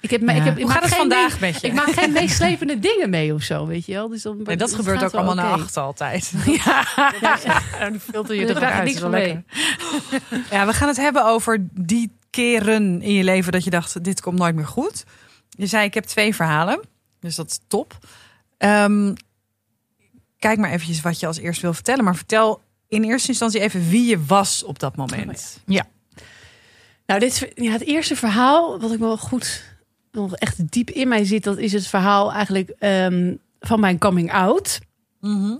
[SPEAKER 1] Ik heb,
[SPEAKER 2] Ja.
[SPEAKER 1] ik heb, ik
[SPEAKER 3] Hoe
[SPEAKER 1] maak
[SPEAKER 3] gaat het vandaag
[SPEAKER 1] mee-
[SPEAKER 3] met je?
[SPEAKER 1] Ik maak geen meeslepende dingen mee of zo, weet je wel. Dus dan,
[SPEAKER 3] Nee, dat
[SPEAKER 1] het
[SPEAKER 3] gebeurt ook allemaal naar
[SPEAKER 1] oké.
[SPEAKER 3] achter altijd. [laughs]
[SPEAKER 2] Ja, [laughs] die filter je er uit.
[SPEAKER 1] niks
[SPEAKER 2] is wel
[SPEAKER 1] van
[SPEAKER 2] lekker. [laughs]
[SPEAKER 3] Ja, we gaan het hebben over die keren in je leven dat je dacht, dit komt nooit meer goed. Je zei, ik heb twee verhalen, dus dat is top. Ehm, kijk maar eventjes wat je als eerst wil vertellen. Maar vertel in eerste instantie even wie je was op dat moment.
[SPEAKER 1] Nou, dit, ja, het eerste verhaal, wat ik wel goed, nog echt diep in mij zit, dat is het verhaal eigenlijk ehm, van mijn coming out.
[SPEAKER 3] Mhm.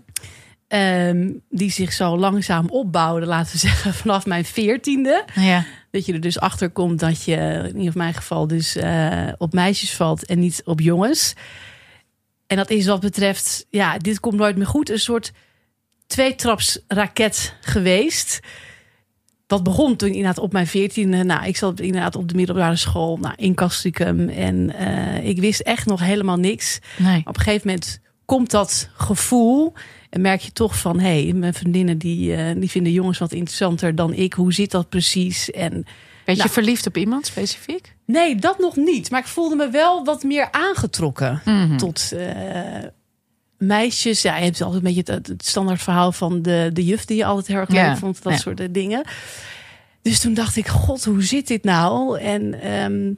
[SPEAKER 1] Ehm, die zich zo langzaam opbouwde, laten we [laughs] zeggen, vanaf mijn veertiende.
[SPEAKER 2] Ja.
[SPEAKER 1] Dat je er dus achter komt dat je, in ieder geval mijn geval, dus eh, op meisjes valt en niet op jongens. En dat is wat betreft, ja, dit komt nooit meer goed. Een soort tweetraps raket geweest. Dat begon toen inderdaad op mijn veertiende. Nou, ik zat inderdaad op de middelbare school nou, in Castricum. En eh, ik wist echt nog helemaal niks.
[SPEAKER 2] Nee.
[SPEAKER 1] Op een gegeven moment komt dat gevoel. En merk je toch van, hé, hey, mijn vriendinnen die, eh, die vinden jongens wat interessanter dan ik. Hoe zit dat precies? En
[SPEAKER 2] Weet je
[SPEAKER 1] Nou.
[SPEAKER 2] verliefd op iemand specifiek?
[SPEAKER 1] nee, dat nog niet. Maar ik voelde me wel wat meer aangetrokken
[SPEAKER 2] Mhm.
[SPEAKER 1] tot eh, meisjes. Ja, je hebt altijd een beetje het, het standaard verhaal van de, de juf die je altijd heel erg leuk
[SPEAKER 2] Ja,
[SPEAKER 1] vond. Dat
[SPEAKER 2] ja.
[SPEAKER 1] soort eh, dingen. Dus toen dacht ik, god, hoe zit dit nou? En ehm,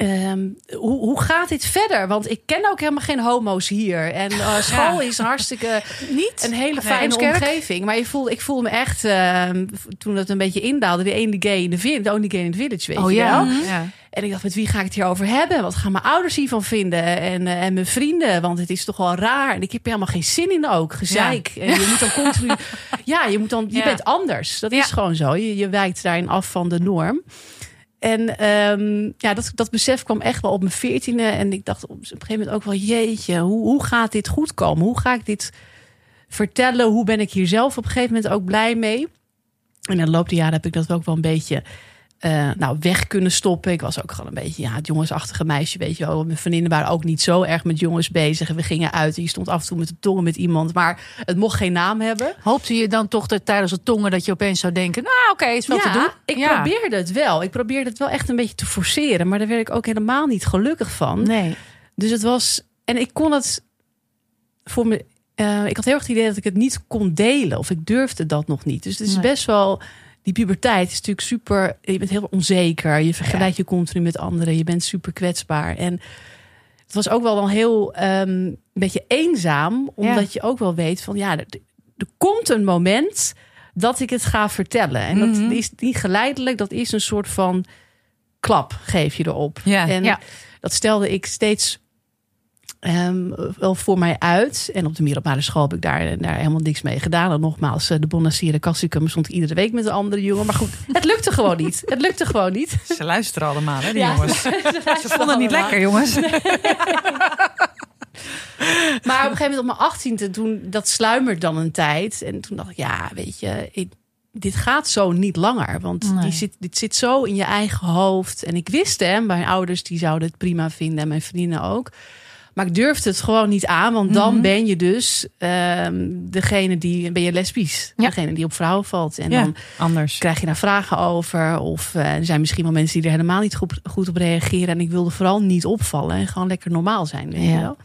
[SPEAKER 1] ehm, hoe, hoe gaat dit verder? Want ik ken ook helemaal geen homo's hier. En eh, school is hartstikke [laughs]
[SPEAKER 2] Niet?
[SPEAKER 1] een hele fijne omgeving. Maar je voelde, ik voelde me echt, ehm, toen het een beetje indaalde, de ene gay in de village, de only gay in the village, weet
[SPEAKER 2] Oh
[SPEAKER 1] je
[SPEAKER 2] ja.
[SPEAKER 1] wel.
[SPEAKER 2] ja.
[SPEAKER 1] En ik dacht, met wie ga ik het hierover hebben? Wat gaan mijn ouders hiervan vinden? En, eh, en mijn vrienden, want het is toch wel raar. En ik heb er helemaal geen zin in ook, gezeik. En je moet dan continu... [laughs] Ja, je, moet dan, je
[SPEAKER 2] Ja.
[SPEAKER 1] bent anders. Dat
[SPEAKER 2] Ja.
[SPEAKER 1] is gewoon zo. Je, je wijkt daarin af van de norm. En ehm, ja, dat, dat besef kwam echt wel op mijn veertiende. En ik dacht op een gegeven moment ook wel... jeetje, hoe, hoe gaat dit goed komen? Hoe ga ik dit vertellen? Hoe ben ik hier zelf op een gegeven moment ook blij mee? En in de loop der jaren heb ik dat ook wel een beetje eh, nou, weg kunnen stoppen. Ik was ook gewoon een beetje ja, het jongensachtige meisje, weet je wel. Mijn vriendinnen waren ook niet zo erg met jongens bezig. En we gingen uit en je stond af en toe met de tongen met iemand. Maar het mocht geen naam hebben.
[SPEAKER 2] Hoopte je dan toch dat tijdens het tongen dat je opeens zou denken... nou oké, is wel te doen.
[SPEAKER 1] ik
[SPEAKER 2] Ja.
[SPEAKER 1] probeerde het wel. Ik probeerde het wel echt een beetje te forceren. Maar daar werd ik ook helemaal niet gelukkig van.
[SPEAKER 2] Nee.
[SPEAKER 1] Dus het was... En ik kon het voor me... eh, ik had heel erg het idee dat ik het niet kon delen. Of ik durfde dat nog niet. Dus het is
[SPEAKER 2] Nee.
[SPEAKER 1] best wel... Die puberteit is natuurlijk super... Je bent heel onzeker. Je vergelijkt je continu met anderen. Je bent super kwetsbaar. En het was ook wel dan heel... ehm, een beetje eenzaam. Omdat je ook wel weet van... Ja, er, er komt een moment dat ik het ga vertellen. En dat
[SPEAKER 3] Mhm.
[SPEAKER 1] is niet geleidelijk. Dat is een soort van klap geef je erop.
[SPEAKER 3] Ja.
[SPEAKER 1] En
[SPEAKER 2] Ja.
[SPEAKER 1] dat stelde ik steeds ehm, wel voor mij uit. En op de middelbare school heb ik daar, daar helemaal niks mee gedaan. En nogmaals, eh, de Bonaciere Cassicum stond ik iedere week met een andere jongen. Maar goed, het lukte gewoon niet. Het lukte gewoon niet.
[SPEAKER 3] Ze luisteren allemaal, hè, die
[SPEAKER 1] Ja,
[SPEAKER 3] jongens. Ze vonden het niet lekker, jongens.
[SPEAKER 1] Maar op een gegeven moment op mijn achttiende, toen dat sluimert dan een tijd. En toen dacht ik, ja, weet je, ik- dit gaat zo niet langer. Want
[SPEAKER 2] Nee.
[SPEAKER 1] die zit, dit zit zo in je eigen hoofd. En ik wist hè, mijn ouders die zouden het prima vinden. En mijn vriendinnen ook. Maar ik durfde het gewoon niet aan. Want dan
[SPEAKER 3] Mhm.
[SPEAKER 1] ben je dus ehm, degene die, ben je lesbisch.
[SPEAKER 2] Ja.
[SPEAKER 1] Degene die op vrouwen valt. En
[SPEAKER 3] Ja.
[SPEAKER 1] dan
[SPEAKER 3] Anders.
[SPEAKER 1] krijg je daar vragen over. Of eh, er zijn misschien wel mensen die er helemaal niet goed, goed op reageren. En ik wilde vooral niet opvallen en gewoon lekker normaal zijn. Weet
[SPEAKER 2] Ja.
[SPEAKER 1] je wel?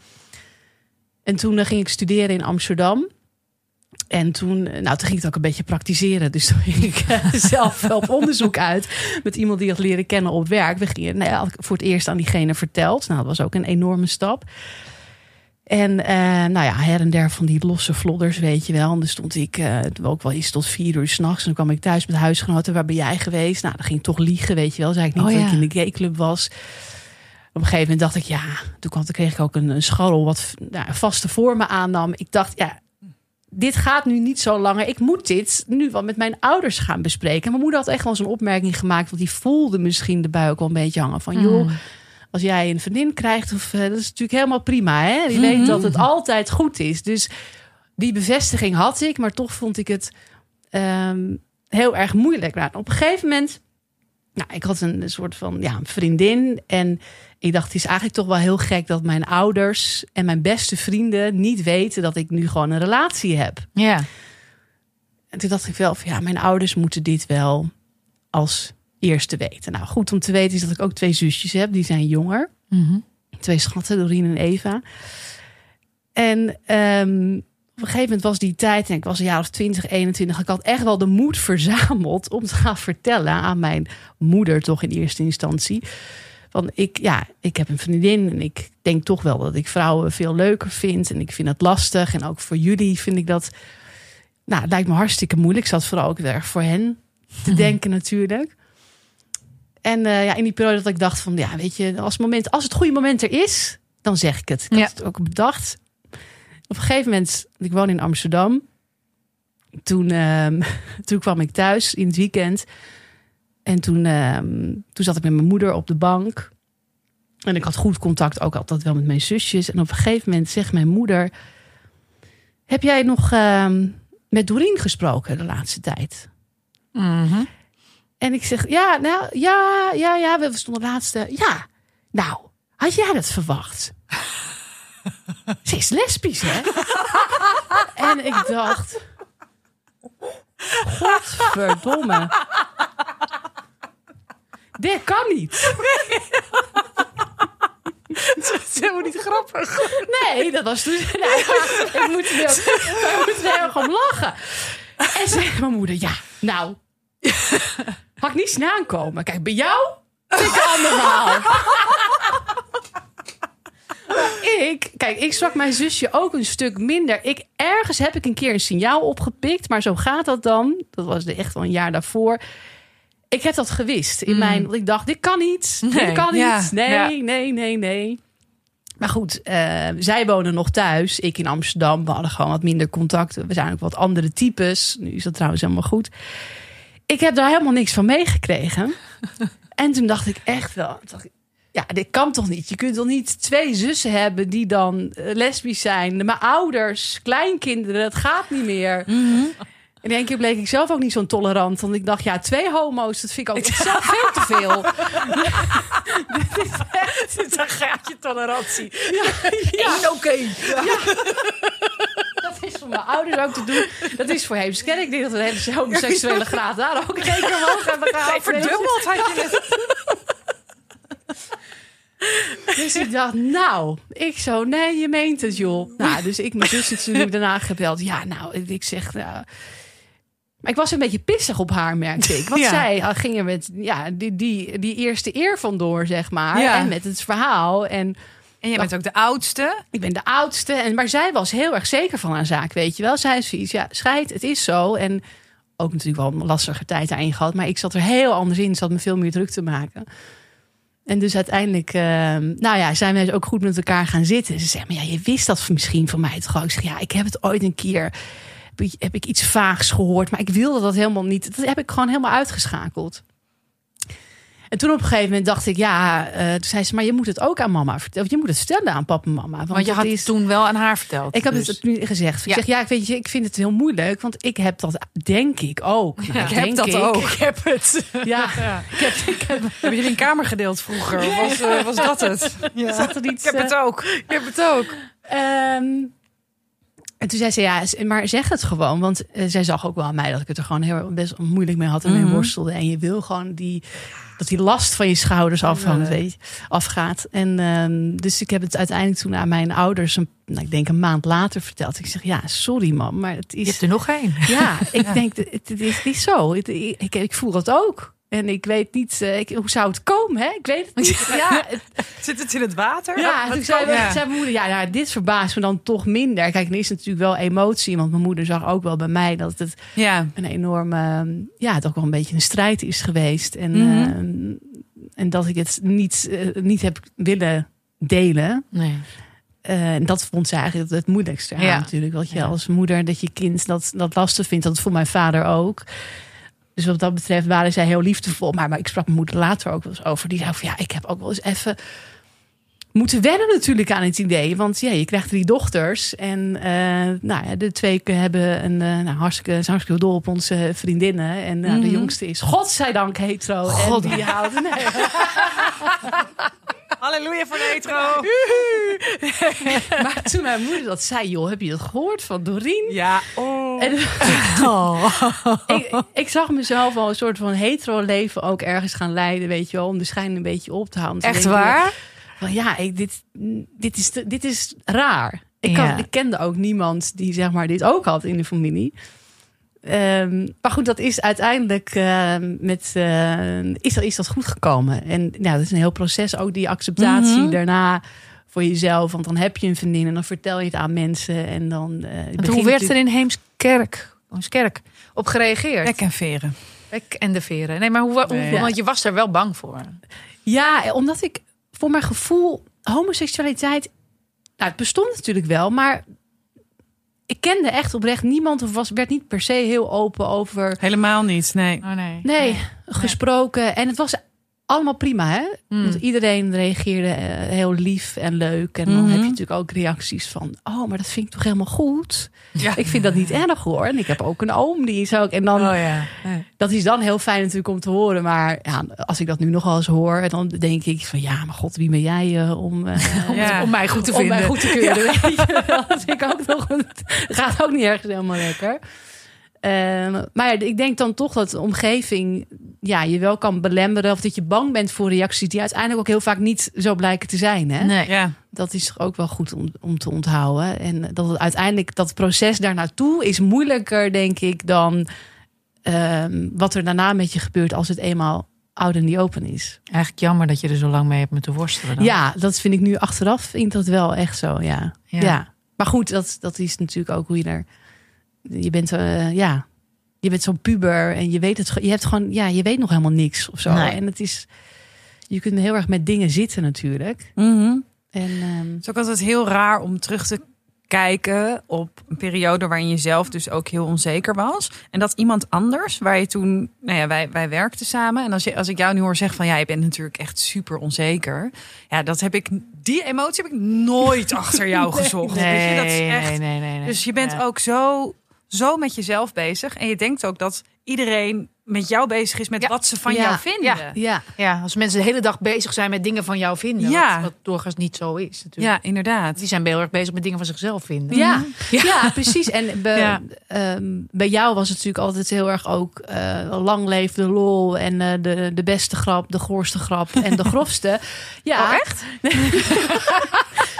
[SPEAKER 1] En toen eh, ging ik studeren in Amsterdam. En toen, eh, nou, toen ging ik het ook een beetje praktiseren. Dus toen ging ik eh, [laughs] zelf wel op onderzoek uit met iemand die had leren kennen op werk. We gingen, nou ja, had ik voor het eerst aan diegene verteld. Nou, dat was ook een enorme stap. En eh, nou ja, her en der van die losse vlodders, weet je wel. En dan stond ik ook wel eens tot vier uur s'nachts. En dan kwam ik thuis met huisgenoten. Waar ben jij geweest? Nou, dan ging ik toch liegen, weet je wel. Zei ik niet
[SPEAKER 2] Oh,
[SPEAKER 1] dat
[SPEAKER 2] ja.
[SPEAKER 1] ik in de gayclub was. Op een gegeven moment dacht ik, ja, toen kwam, toen kreeg ik ook een, een scharrel wat nou, vaste vormen aannam. Ik dacht, ja, dit gaat nu niet zo langer. Ik moet dit nu wel met mijn ouders gaan bespreken. Mijn moeder had echt wel zo'n opmerking gemaakt, want die voelde misschien de bui ook wel een beetje hangen. Van joh, als jij een vriendin krijgt, of, eh, dat is natuurlijk helemaal prima. Hè? Die weet dat het altijd goed is. Dus die bevestiging had ik, maar toch vond ik het ehm, heel erg moeilijk. Nou, op een gegeven moment, nou, ik had een soort van ja, een vriendin en ik dacht, het is eigenlijk toch wel heel gek dat mijn ouders en mijn beste vrienden niet weten dat ik nu gewoon een relatie heb.
[SPEAKER 2] Ja.
[SPEAKER 1] En toen dacht ik wel van ja, mijn ouders moeten dit wel als eerste weten. Nou, goed om te weten is dat ik ook twee zusjes heb, die zijn jonger.
[SPEAKER 2] Mhm.
[SPEAKER 1] Twee schatten, Doreen en Eva. En ehm, op een gegeven moment was die tijd, en ik was een jaar of 20, 21. Ik had echt wel de moed verzameld om te gaan vertellen aan mijn moeder, toch in eerste instantie. Van ik, ja, ik heb een vriendin en ik denk toch wel dat ik vrouwen veel leuker vind. En ik vind het lastig. En ook voor jullie vind ik dat. Nou, het lijkt me hartstikke moeilijk. Ik zat vooral ook erg voor hen te [laughs] denken, natuurlijk. En eh, ja, in die periode dat ik dacht van, ja, weet je, als, het moment, als het goede moment er is, dan zeg ik het. Ik
[SPEAKER 2] Ja.
[SPEAKER 1] had het ook bedacht. Op een gegeven moment, ik woon in Amsterdam. Toen, ehm, [laughs] toen kwam ik thuis in het weekend. En toen, ehm, toen zat ik met mijn moeder op de bank. En ik had goed contact ook altijd wel met mijn zusjes. En op een gegeven moment zegt mijn moeder... Heb jij nog ehm, met Doreen gesproken de laatste tijd?
[SPEAKER 2] Mhm.
[SPEAKER 1] En ik zeg, ja, nou, ja, ja, ja, we stonden laatste. Ja, nou, had jij dat verwacht? Ze is lesbisch, hè? [laughs] en ik dacht, godverdomme. Dit kan niet.
[SPEAKER 2] Dat is helemaal niet grappig.
[SPEAKER 1] Nee, dat was toen. Nee, ik moet er heel, erg om lachen. En zei mijn moeder: Ja, nou, had ik niet zien aankomen. Kijk, bij jou ander verhaal. Maar ik, kijk, ik sprak mijn zusje ook een stuk minder. Ik, ergens heb ik een keer een signaal opgepikt, maar zo gaat dat dan. Dat was de- echt wel een jaar daarvoor. Ik heb dat gewist in mijn. Want ik dacht, dit kan niet.
[SPEAKER 2] Nee,
[SPEAKER 1] dit kan niet. nee,
[SPEAKER 2] ja.
[SPEAKER 1] nee, nee, nee. Maar goed, eh, zij wonen nog thuis. Ik in Amsterdam. We hadden gewoon wat minder contact. We zijn ook wat andere types. Nu is dat trouwens helemaal goed. Ik heb daar helemaal niks van meegekregen. [laughs] en toen dacht ik echt wel. dacht ik, ja, dit kan toch niet? Je kunt toch niet twee zussen hebben die dan eh, lesbisch zijn? Mijn ouders, kleinkinderen, dat gaat niet meer. En in één keer bleek ik zelf ook niet zo'n tolerant. Want ik dacht, ja, twee homo's, dat vind ik ook zelf veel te veel.
[SPEAKER 2] Dan gaat je tolerantie.
[SPEAKER 1] Ja, oké. Dat is voor mijn ouders ook te doen. Dat is voor Heemskerk. Ik denk dat we de hele homoseksuele graad daar ook [laughs] omhoog hebben gehaald.
[SPEAKER 2] Verdubbeld had je net. [laughs]
[SPEAKER 1] Dus ik dacht, nou, ik zo, nee, je meent het, joh. Nou, dus ik mijn zus natuurlijk daarna gebeld. Ja, nou, ik- zeg, nou... Maar ik was een beetje pissig op haar, merkte ik. Want
[SPEAKER 3] Ja.
[SPEAKER 1] zij uh, ging er met ja, die, die, die eerste eer vandoor, zeg maar.
[SPEAKER 3] Ja.
[SPEAKER 1] En met het verhaal. En
[SPEAKER 3] En jij bent ook de oudste.
[SPEAKER 1] ik ben de oudste. En, maar zij was heel erg zeker van haar zaak, weet je wel. Zij is zoiets, ja, scheid, het is zo. En ook natuurlijk wel een lastige tijd daarin gehad. Maar ik zat er heel anders in. Ze had me veel meer druk te maken. En dus uiteindelijk, eh, nou ja, zijn we ook goed met elkaar gaan zitten. Ze zegt, maar ja, je wist dat misschien van mij toch. Ik zeg, ja, ik heb het ooit een keer, heb ik iets vaags gehoord. Maar ik wilde dat helemaal niet. Dat heb ik gewoon helemaal uitgeschakeld. En toen op een gegeven moment dacht ik, ja, eh, toen zei ze, maar je moet het ook aan mama vertellen. Je moet het vertellen aan papa en mama. Want,
[SPEAKER 2] Want je had
[SPEAKER 1] is,
[SPEAKER 2] het toen wel aan haar verteld.
[SPEAKER 1] ik heb
[SPEAKER 2] dus.
[SPEAKER 1] het nu gezegd. Ik
[SPEAKER 2] Ja.
[SPEAKER 1] zeg, ja, ik weet je, ik vind het heel moeilijk, want ik heb dat, denk ik ook. Nou,
[SPEAKER 2] ik
[SPEAKER 1] denk
[SPEAKER 2] heb dat
[SPEAKER 1] ik.
[SPEAKER 2] ook. Ik heb het. [laughs]
[SPEAKER 1] Ja,
[SPEAKER 2] Ik heb, ik heb, hebben jullie een kamer gedeeld vroeger? Was, eh, was dat het? Ja.
[SPEAKER 1] zat er iets.
[SPEAKER 2] Ik heb het ook. Ik heb het ook.
[SPEAKER 1] eh, ehm, En toen zei ze, ja, maar zeg het gewoon. Want eh, zij zag ook wel aan mij dat ik het er gewoon heel best moeilijk mee had en mee
[SPEAKER 3] Mhm.
[SPEAKER 1] worstelde. En je wil gewoon die, dat die last van je schouders afhangt, weet je, afgaat. En ehm, dus ik heb het uiteindelijk toen aan mijn ouders, een, nou, ik denk een maand later verteld. Ik zeg, ja, sorry man, maar het
[SPEAKER 2] Je
[SPEAKER 1] is...
[SPEAKER 2] hebt er nog één.
[SPEAKER 1] Ja, [laughs] ik denk, het, het is niet zo. Ik, ik, ik voel dat ook. En ik weet niet, eh, ik, hoe zou het komen, hè? Ik weet het niet. [laughs] Ja, het,
[SPEAKER 3] Zit het in het water?
[SPEAKER 1] ja,
[SPEAKER 3] Wat
[SPEAKER 1] toen zei,
[SPEAKER 3] kan- ja.
[SPEAKER 1] zei mijn moeder, ja, nou, dit verbaast me dan toch minder. Kijk, er is natuurlijk wel emotie, want mijn moeder zag ook wel bij mij dat het
[SPEAKER 3] ja.
[SPEAKER 1] een enorme, ja, ook wel een beetje een strijd is geweest. En,
[SPEAKER 3] Mhm.
[SPEAKER 1] eh, en dat ik het niet, eh, niet heb willen delen.
[SPEAKER 2] Nee.
[SPEAKER 1] En dat vond ze eigenlijk het moeilijkste aan
[SPEAKER 2] Ja.
[SPEAKER 1] natuurlijk. Dat je als moeder, dat je kind dat, dat lastig vindt. Dat vond mijn vader ook. Dus wat dat betreft waren zij heel liefdevol. Maar, maar ik sprak mijn moeder later ook wel eens over. Die zei van ja, ik heb ook wel eens even moeten wennen natuurlijk aan het idee. Want ja, je krijgt drie dochters. En eh, nou ja, de twee hebben een uh, nou, hartstikke, zijn hartstikke dol op onze vriendinnen. En uh,
[SPEAKER 3] Mhm.
[SPEAKER 1] de jongste is godzijdank hetero.
[SPEAKER 2] God.
[SPEAKER 1] En die houdt... [laughs] Nee. [laughs]
[SPEAKER 3] Halleluja voor de hetero. [laughs]
[SPEAKER 1] Maar toen mijn moeder dat zei, joh, heb je dat gehoord van Doreen?
[SPEAKER 3] Ja. Oh.
[SPEAKER 1] En [laughs]
[SPEAKER 2] Oh.
[SPEAKER 1] ik, ik zag mezelf al een soort van hetero leven ook ergens gaan leiden, weet je wel, om de schijn een beetje op te houden.
[SPEAKER 2] Echt waar?
[SPEAKER 1] Van, ja, ik, dit, dit, is, dit is raar. Ik,
[SPEAKER 2] Ja.
[SPEAKER 1] kan, ik kende ook niemand die zeg maar dit ook had in de familie. Ehm, maar goed, dat is uiteindelijk ehm, met, eh, is, dat, is dat goed gekomen. En nou, dat is een heel proces, ook die acceptatie
[SPEAKER 3] Mhm.
[SPEAKER 1] daarna voor jezelf. Want dan heb je een vriendin en dan vertel je het aan mensen. En dan, eh,
[SPEAKER 2] Want
[SPEAKER 1] begint
[SPEAKER 2] hoe werd er in Heemskerk, Heemskerk op gereageerd?
[SPEAKER 3] Bek en veren.
[SPEAKER 2] Bek en de veren. Nee, maar hoe, hoe-
[SPEAKER 3] Nee.
[SPEAKER 2] want je was er wel bang voor.
[SPEAKER 1] Ja, omdat ik voor mijn gevoel homoseksualiteit. Nou, het bestond natuurlijk wel, maar ik kende echt oprecht niemand of was, werd niet per se heel open over.
[SPEAKER 3] Helemaal niet, nee.
[SPEAKER 2] Oh nee.
[SPEAKER 1] Nee, gesproken. En het was allemaal prima, hè?
[SPEAKER 2] Mm.
[SPEAKER 1] Want iedereen reageerde eh, heel lief en leuk. En dan heb je natuurlijk ook reacties van: Oh, maar dat vind ik toch helemaal goed.
[SPEAKER 3] Ja.
[SPEAKER 1] Ik vind dat niet erg hoor. En ik heb ook een oom die is ook. En dan
[SPEAKER 2] Oh ja.
[SPEAKER 1] dat is dan heel fijn natuurlijk om te horen. Maar ja, als ik dat nu nogal eens hoor, dan denk ik van ja, maar god, wie ben jij eh, om, eh, om.
[SPEAKER 2] Om mij goed te
[SPEAKER 1] om
[SPEAKER 2] vinden.
[SPEAKER 1] mij goed te keuren? Weet je wel. Dat vind ik ook nog een- gaat ook niet ergens helemaal lekker. Ehm, maar ja, ik denk dan toch dat de omgeving ja, je wel kan belemmeren of dat je bang bent voor reacties die uiteindelijk ook heel vaak niet zo blijken te zijn. Hè?
[SPEAKER 2] Nee.
[SPEAKER 3] Ja.
[SPEAKER 1] Dat is toch ook wel goed om, om te onthouden. En dat het uiteindelijk dat proces daar naartoe is moeilijker, denk ik, dan ehm, wat er daarna met je gebeurt als het eenmaal oud en niet open is.
[SPEAKER 2] Eigenlijk jammer dat je er zo lang mee hebt moeten worstelen. Dan.
[SPEAKER 1] Ja, dat vind ik nu achteraf vind ik dat wel echt zo, ja.
[SPEAKER 2] Ja.
[SPEAKER 1] Ja. Maar goed, dat, dat is natuurlijk ook hoe je er... Je bent, eh, ja, je bent zo'n puber en je weet het, je hebt gewoon, ja, je weet nog helemaal niks of zo.
[SPEAKER 2] Nee.
[SPEAKER 1] En het is, je kunt heel erg met dingen zitten natuurlijk.
[SPEAKER 3] Mhm.
[SPEAKER 1] En ehm,
[SPEAKER 3] Het is ook altijd heel raar om terug te kijken op een periode waarin je zelf dus ook heel onzeker was. En dat iemand anders, waar je toen, nou ja, wij, wij werkten samen. En als, je, als ik jou nu hoor zeggen van ja, je bent natuurlijk echt super onzeker. Ja, dat heb ik, die emotie heb ik nooit [laughs] achter jou gezocht.
[SPEAKER 2] Nee,
[SPEAKER 3] je, dat is echt,
[SPEAKER 2] nee, nee, nee, nee.
[SPEAKER 3] Dus je bent
[SPEAKER 2] Ja.
[SPEAKER 3] ook zo, zo met jezelf bezig. En je denkt ook dat iedereen met jou bezig is met
[SPEAKER 2] Ja.
[SPEAKER 3] wat ze van
[SPEAKER 1] Ja.
[SPEAKER 3] jou vinden.
[SPEAKER 2] Ja.
[SPEAKER 1] ja,
[SPEAKER 2] Ja, als mensen de hele dag bezig zijn met dingen van jou vinden.
[SPEAKER 3] Ja.
[SPEAKER 2] Wat, wat doorgaans niet zo is natuurlijk.
[SPEAKER 3] Ja, inderdaad.
[SPEAKER 2] Die zijn heel erg bezig met dingen van zichzelf vinden.
[SPEAKER 1] Ja, ja. precies. En bij,
[SPEAKER 2] Ja.
[SPEAKER 1] ehm, bij jou was het natuurlijk altijd heel erg ook eh, lang leefde lol en eh, de, de beste grap, de goorste grap en de [laughs] grofste. Ja,
[SPEAKER 2] Oh, echt? [laughs]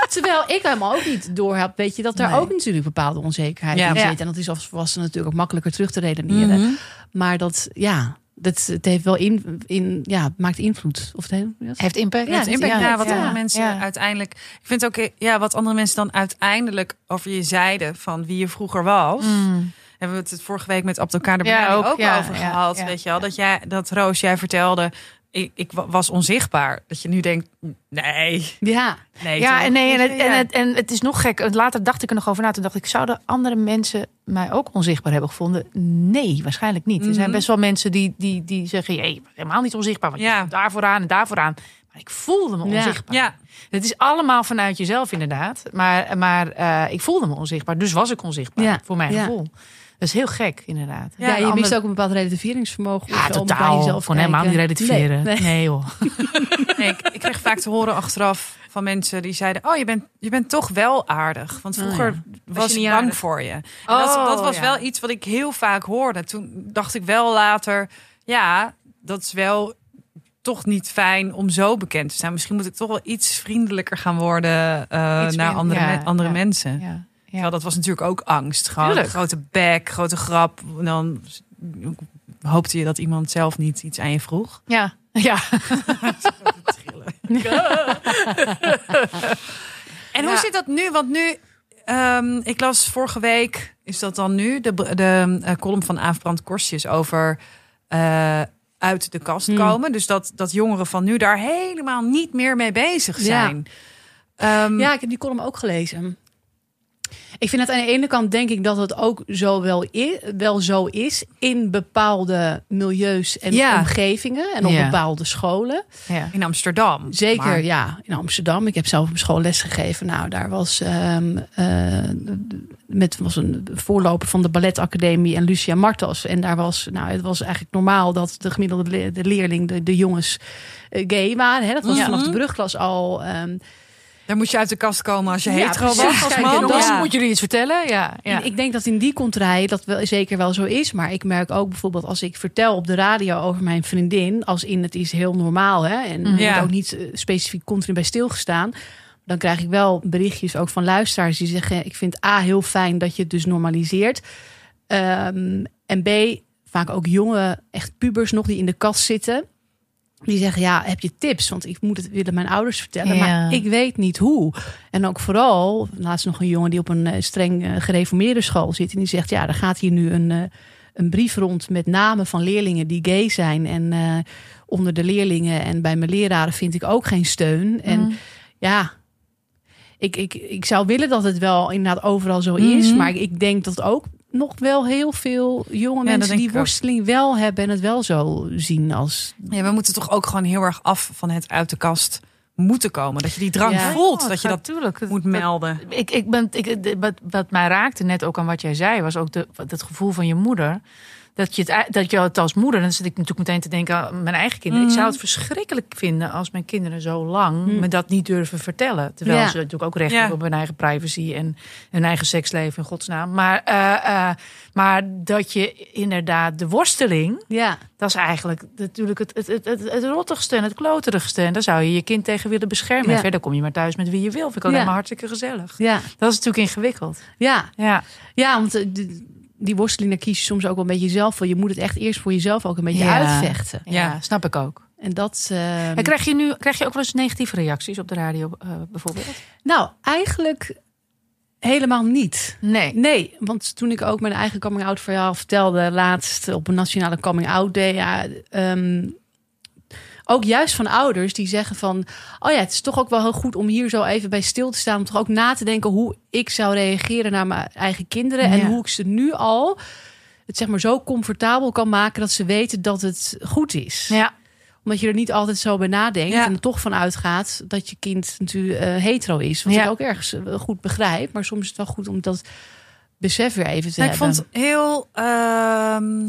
[SPEAKER 1] Terwijl ik helemaal ook niet door heb, weet je, dat daar
[SPEAKER 2] Nee.
[SPEAKER 1] ook natuurlijk bepaalde onzekerheid
[SPEAKER 3] Ja.
[SPEAKER 1] in zit. En dat is als volwassene natuurlijk ook makkelijker terug te redeneren.
[SPEAKER 3] Mhm.
[SPEAKER 1] Maar dat, ja, dat, het heeft wel in, in ja, maakt invloed. Of het heeft,
[SPEAKER 2] Heeft impact.
[SPEAKER 1] Ja,
[SPEAKER 3] het impact
[SPEAKER 1] ja,
[SPEAKER 3] ja, wat
[SPEAKER 1] ja.
[SPEAKER 3] andere mensen
[SPEAKER 2] Ja.
[SPEAKER 3] uiteindelijk. Ik vind ook, ja, wat andere mensen dan uiteindelijk over je zeiden van wie je vroeger was.
[SPEAKER 2] Mm.
[SPEAKER 3] Hebben we het vorige week met Abdelkader
[SPEAKER 2] Ja,
[SPEAKER 3] ook,
[SPEAKER 2] ook, ja,
[SPEAKER 3] over
[SPEAKER 2] ja,
[SPEAKER 3] gehad.
[SPEAKER 2] ja.
[SPEAKER 3] Weet je wel, dat jij, dat Roos, jij vertelde, ik, ik wa- was onzichtbaar. Dat je nu denkt, nee,
[SPEAKER 1] ja,
[SPEAKER 3] nee.
[SPEAKER 2] Ja, en, nee, en, het,
[SPEAKER 3] je,
[SPEAKER 2] en, het, en het is nog gek. Later dacht ik er nog over na. Toen dacht ik, zouden andere mensen mij ook onzichtbaar hebben gevonden? Nee, waarschijnlijk niet. Er zijn
[SPEAKER 3] Mhm.
[SPEAKER 2] best wel mensen die, die, die zeggen... Je helemaal niet onzichtbaar, want je
[SPEAKER 3] Ja.
[SPEAKER 2] stond daar vooraan en daar vooraan. Maar ik voelde me onzichtbaar.
[SPEAKER 3] ja,
[SPEAKER 2] Het is allemaal vanuit jezelf inderdaad. Maar, maar eh, ik voelde me onzichtbaar, dus was ik onzichtbaar
[SPEAKER 1] Ja.
[SPEAKER 2] voor mijn
[SPEAKER 1] Ja.
[SPEAKER 2] Dat is heel gek inderdaad.
[SPEAKER 1] ja, je
[SPEAKER 2] Ander-
[SPEAKER 1] mist ook een bepaald relativeringsvermogen.
[SPEAKER 2] Ja,
[SPEAKER 1] om bij
[SPEAKER 2] totaal.
[SPEAKER 1] jezelf
[SPEAKER 2] Gewoon helemaal niet relativeren.
[SPEAKER 1] Nee,
[SPEAKER 2] Nee,
[SPEAKER 1] nee.
[SPEAKER 2] joh. [laughs]
[SPEAKER 3] nee, ik, ik kreeg vaak te horen achteraf van mensen die zeiden: Oh, je bent, je bent toch wel aardig. Want
[SPEAKER 1] Oh,
[SPEAKER 3] vroeger
[SPEAKER 1] ja.
[SPEAKER 3] was
[SPEAKER 2] je
[SPEAKER 3] ik
[SPEAKER 2] niet
[SPEAKER 3] bang
[SPEAKER 2] aardig?
[SPEAKER 3] voor je. En
[SPEAKER 2] Oh,
[SPEAKER 3] dat, dat was
[SPEAKER 2] ja.
[SPEAKER 3] wel iets wat ik heel vaak hoorde. Toen dacht ik wel later: Ja, dat is wel toch niet fijn om zo bekend te zijn. Misschien moet ik toch wel iets vriendelijker gaan worden eh,
[SPEAKER 2] Iets
[SPEAKER 3] naar
[SPEAKER 2] meer-
[SPEAKER 3] andere, andere
[SPEAKER 2] ja.
[SPEAKER 3] mensen.
[SPEAKER 2] Ja.
[SPEAKER 3] Dat was natuurlijk ook angst. Gewoon
[SPEAKER 2] Tuurlijk.
[SPEAKER 3] grote bek, grote grap. En dan hoopte je dat iemand zelf niet iets aan je vroeg.
[SPEAKER 2] Ja. ja. [laughs]
[SPEAKER 3] En hoe
[SPEAKER 2] Ja.
[SPEAKER 3] zit dat nu? Want nu, ehm, ik las vorige week, is dat dan nu, de, de eh, column van Aafbrand Korstjes over eh, uit de kast
[SPEAKER 1] Hmm.
[SPEAKER 3] komen. Dus dat, dat jongeren van nu daar helemaal niet meer mee bezig
[SPEAKER 1] Ja.
[SPEAKER 3] zijn. Ehm,
[SPEAKER 1] Ja, ik heb die column ook gelezen. Ik vind het aan de ene kant denk ik dat het ook zo wel, i- wel zo is in bepaalde milieus en
[SPEAKER 3] Ja.
[SPEAKER 1] omgevingen en op
[SPEAKER 2] Ja.
[SPEAKER 1] bepaalde scholen.
[SPEAKER 2] ja.
[SPEAKER 3] In Amsterdam.
[SPEAKER 1] Zeker,
[SPEAKER 3] Maar-
[SPEAKER 1] ja. In Amsterdam. Ik heb zelf op school les gegeven. Nou, daar was, ehm, eh, met, was een voorloper van de balletacademie en Lucia Martos. En daar was, nou, het was eigenlijk normaal dat de gemiddelde le- de leerling, de, de jongens, eh, gay waren. Hè? Dat was
[SPEAKER 3] Ja.
[SPEAKER 1] vanaf de brugklas al. ehm,
[SPEAKER 3] Daar moet je uit de kast komen als je
[SPEAKER 1] Ja,
[SPEAKER 3] hetero was als man.
[SPEAKER 1] en
[SPEAKER 2] Dan
[SPEAKER 1] dan-
[SPEAKER 3] Ja.
[SPEAKER 2] moet je er iets vertellen. Ja. ja.
[SPEAKER 1] En ik denk dat in die contraille dat wel zeker wel zo is. Maar ik merk ook bijvoorbeeld als ik vertel op de radio over mijn vriendin, als in het is heel normaal, hè, en
[SPEAKER 2] Mhm.
[SPEAKER 3] Ja.
[SPEAKER 1] ook niet eh, specifiek continu bij stilgestaan. Dan krijg ik wel berichtjes ook van luisteraars die zeggen: Ik vind A heel fijn dat je het dus normaliseert. Ehm, en B, vaak ook jonge, echt pubers nog die in de kast zitten. Die zeggen, ja, heb je tips? Want ik moet het willen mijn ouders vertellen,
[SPEAKER 2] Ja.
[SPEAKER 1] maar ik weet niet hoe. En ook vooral, laatst nog een jongen die op een eh, streng eh, gereformeerde school zit. En die zegt, ja, er gaat hier nu een, eh, een brief rond met namen van leerlingen die gay zijn. En onder de leerlingen en bij mijn leraren vind ik ook geen steun. En
[SPEAKER 2] Mhm.
[SPEAKER 1] ja, ik, ik, ik zou willen dat het wel inderdaad overal zo is.
[SPEAKER 3] Mhm.
[SPEAKER 1] Maar ik denk dat ook nog wel heel veel jonge mensen die
[SPEAKER 3] ook.
[SPEAKER 1] worsteling wel hebben en het wel zo zien als.
[SPEAKER 3] Ja, we moeten toch ook gewoon heel erg af van het uit de kast moeten komen. Dat je die drang
[SPEAKER 1] Ja.
[SPEAKER 3] voelt, dat je dat
[SPEAKER 2] natuurlijk
[SPEAKER 3] moet melden.
[SPEAKER 2] Ik, ik ben, ik, wat, wat mij raakte net ook aan wat jij zei, was ook de, het gevoel van je moeder. Dat je, het, dat je het als moeder, dan zit ik natuurlijk meteen te denken aan mijn eigen kinderen. Ik zou het verschrikkelijk vinden als mijn kinderen zo lang
[SPEAKER 1] Mm.
[SPEAKER 2] me dat niet durven vertellen. Terwijl
[SPEAKER 1] Ja.
[SPEAKER 2] ze natuurlijk ook recht
[SPEAKER 3] Ja.
[SPEAKER 2] hebben op hun eigen privacy en hun eigen seksleven in godsnaam. Maar, eh, eh, maar dat je inderdaad de worsteling,
[SPEAKER 1] Ja,
[SPEAKER 2] dat is eigenlijk natuurlijk het, het, het, het, het rottigste en het kloterigste. En daar zou je je kind tegen willen beschermen.
[SPEAKER 1] Ja.
[SPEAKER 2] En verder kom je maar thuis met wie je wil. Vind ik alleen maar hartstikke gezellig.
[SPEAKER 1] ja,
[SPEAKER 2] Dat is natuurlijk ingewikkeld.
[SPEAKER 1] ja.
[SPEAKER 2] Ja,
[SPEAKER 1] Ja, want eh, die, worsteling daar kies je soms ook wel een beetje zelf voor. Je moet het echt eerst voor jezelf ook een beetje
[SPEAKER 2] Ja.
[SPEAKER 1] uitvechten.
[SPEAKER 2] ja.
[SPEAKER 3] Ja.
[SPEAKER 2] snap ik ook.
[SPEAKER 1] En dat. eh,
[SPEAKER 2] En krijg je nu krijg je ook wel eens negatieve reacties op de radio eh, bijvoorbeeld?
[SPEAKER 1] Nou, eigenlijk helemaal niet.
[SPEAKER 2] Nee.
[SPEAKER 1] Nee, want toen ik ook mijn eigen coming-out verhaal vertelde laatst op een nationale coming-out day, ja, ehm, ook juist van ouders die zeggen van, oh ja, het is toch ook wel heel goed om hier zo even bij stil te staan, om toch ook na te denken hoe ik zou reageren naar mijn eigen kinderen en
[SPEAKER 2] Ja.
[SPEAKER 1] hoe ik ze nu al het zeg maar zo comfortabel kan maken dat ze weten dat het goed is
[SPEAKER 2] Ja,
[SPEAKER 1] omdat je er niet altijd zo bij nadenkt
[SPEAKER 3] Ja.
[SPEAKER 1] en er toch van uitgaat dat je kind natuurlijk eh, hetero is. Wat
[SPEAKER 2] Ja.
[SPEAKER 1] ik ook ergens eh, goed begrijp. Maar soms is het wel goed om dat besef weer even te
[SPEAKER 3] Nou, ik
[SPEAKER 1] hebben.
[SPEAKER 3] vond het heel ehm,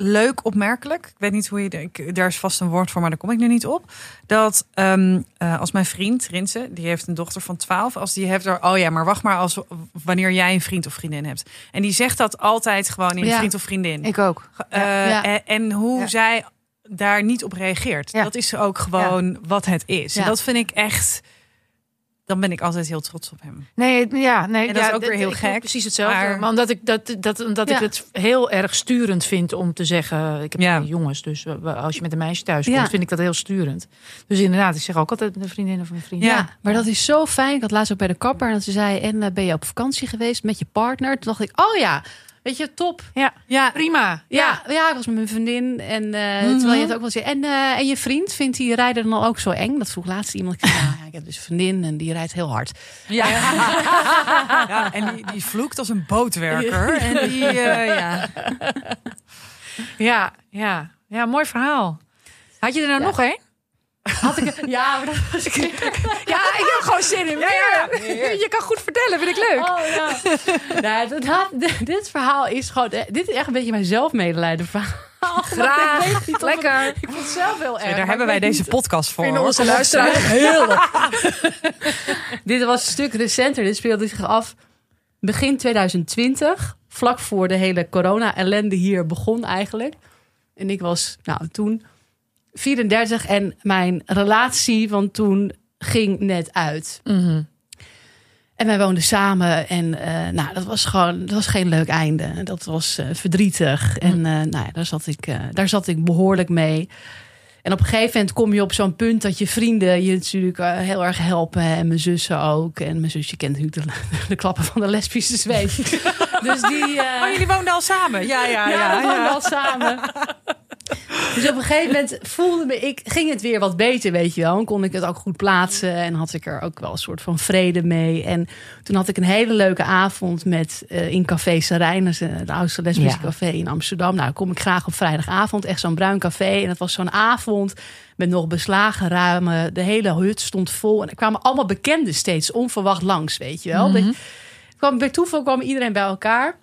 [SPEAKER 3] leuk, opmerkelijk. Ik weet niet hoe je... Ik, daar is vast een woord voor, maar daar kom ik nu niet op. Dat ehm, eh, als mijn vriend, Rinse, die heeft een dochter van 12. Als die heeft er... Oh ja, maar wacht maar als wanneer jij een vriend of vriendin hebt. En die zegt dat altijd gewoon in
[SPEAKER 1] Ja.
[SPEAKER 3] vriend of vriendin.
[SPEAKER 2] ik ook.
[SPEAKER 3] Eh,
[SPEAKER 1] Ja.
[SPEAKER 3] En, en hoe
[SPEAKER 2] Ja.
[SPEAKER 3] zij daar niet op reageert. Dat is ook gewoon wat het is. En dat vind ik echt... Dan ben ik altijd heel trots op hem.
[SPEAKER 2] Nee, ja, nee,
[SPEAKER 3] En dat
[SPEAKER 2] ja,
[SPEAKER 3] is ook weer heel gek,
[SPEAKER 2] Precies hetzelfde.
[SPEAKER 3] maar-
[SPEAKER 2] Maar, omdat ik, dat, dat, omdat ik het heel erg sturend vind om te zeggen. Ik heb
[SPEAKER 3] Ja.
[SPEAKER 2] twee jongens, dus als je met een meisje thuis
[SPEAKER 1] Ja.
[SPEAKER 2] komt, vind ik dat heel sturend. Dus inderdaad, ik zeg ook altijd een vriendin of een vriend.
[SPEAKER 1] ja, maar dat is zo fijn. Ik had laatst ook bij de kapper en dat ze zei: En eh, ben je op vakantie geweest met je partner? Toen dacht ik: Oh ja, weet je, top.
[SPEAKER 2] ja,
[SPEAKER 3] Ja,
[SPEAKER 2] prima.
[SPEAKER 1] Ja, ja, ik was met mijn vriendin. En eh
[SPEAKER 3] Mhm.
[SPEAKER 1] terwijl je het ook wel zei. En, eh, en je vriend vindt die rijden dan ook zo eng? Dat vroeg laatst iemand. Ik zei, ja, ik heb dus een vriendin en die rijdt heel hard.
[SPEAKER 3] Ja. [laughs] ja, en die, die vloekt als een bootwerker. [laughs] En die, eh, ja.
[SPEAKER 2] Ja, ja, ja, mooi verhaal. Had je er nou
[SPEAKER 1] Ja.
[SPEAKER 2] nog één?
[SPEAKER 1] Had ik, [laughs] ja, maar dat was ik. [laughs]
[SPEAKER 2] Ja, ik heb gewoon zin in meer. Je kan goed vertellen, vind ik leuk.
[SPEAKER 1] Oh ja. [laughs] nou, dat, dit verhaal is gewoon. Dit is echt een beetje mijn zelfmedelijden verhaal.
[SPEAKER 2] Graag.
[SPEAKER 1] Ik niet het-
[SPEAKER 2] Lekker.
[SPEAKER 1] Ik vond het zelf heel erg.
[SPEAKER 3] Daar hebben wij deze
[SPEAKER 1] niet-
[SPEAKER 3] podcast voor.
[SPEAKER 2] Vinden onze luisteraars heerlijk.
[SPEAKER 1] Dit was een stuk recenter. Dit speelde zich af begin 2020. Vlak voor de hele corona-ellende hier begon eigenlijk. En ik was nou, toen 34 en mijn relatie van toen ging net uit.
[SPEAKER 2] Mhm.
[SPEAKER 1] En wij woonden samen en eh, nou, dat was gewoon, dat was geen leuk einde. Dat was eh, verdrietig en eh, nou ja, daar, zat ik, daar zat ik behoorlijk mee. En op een gegeven moment kom je op zo'n punt dat je vrienden je natuurlijk heel erg helpen. En mijn zussen ook. En mijn zusje kent natuurlijk de, [laughs] de klappen van de lesbische zweep. [laughs] dus die... eh,
[SPEAKER 3] Oh, jullie woonden al samen? Ja, ja,
[SPEAKER 1] ja,
[SPEAKER 3] ja. ja.
[SPEAKER 1] al samen. Dus op een gegeven moment voelde me ik, ging het weer wat beter, weet je wel. En kon ik het ook goed plaatsen en had ik er ook wel een soort van vrede mee. En toen had ik een hele leuke avond met eh, in Café Sarijnen, het oudste lesbische
[SPEAKER 3] Ja.
[SPEAKER 1] café in Amsterdam. Nou, kom ik graag op vrijdagavond, echt zo'n bruin café. En het was zo'n avond met nog beslagen ramen. De hele hut stond vol en er kwamen allemaal bekenden steeds onverwacht langs, weet je wel.
[SPEAKER 2] Mhm.
[SPEAKER 1] kwam, bij toeval kwam iedereen bij elkaar.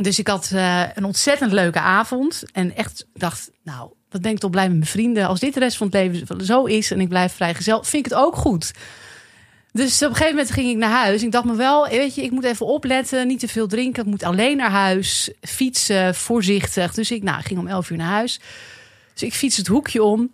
[SPEAKER 1] Dus ik had eh, een ontzettend leuke avond. En echt dacht, nou, wat ben ik toch blij met mijn vrienden. Als dit de rest van het leven zo is en ik blijf vrijgezel, vind ik het ook goed. Dus op een gegeven moment ging ik naar huis. Ik dacht me wel, weet je, ik moet even opletten. Niet te veel drinken. Ik moet alleen naar huis. Fietsen, voorzichtig. Dus ik nou, ging om 11 uur naar huis. Dus ik fiets het hoekje om.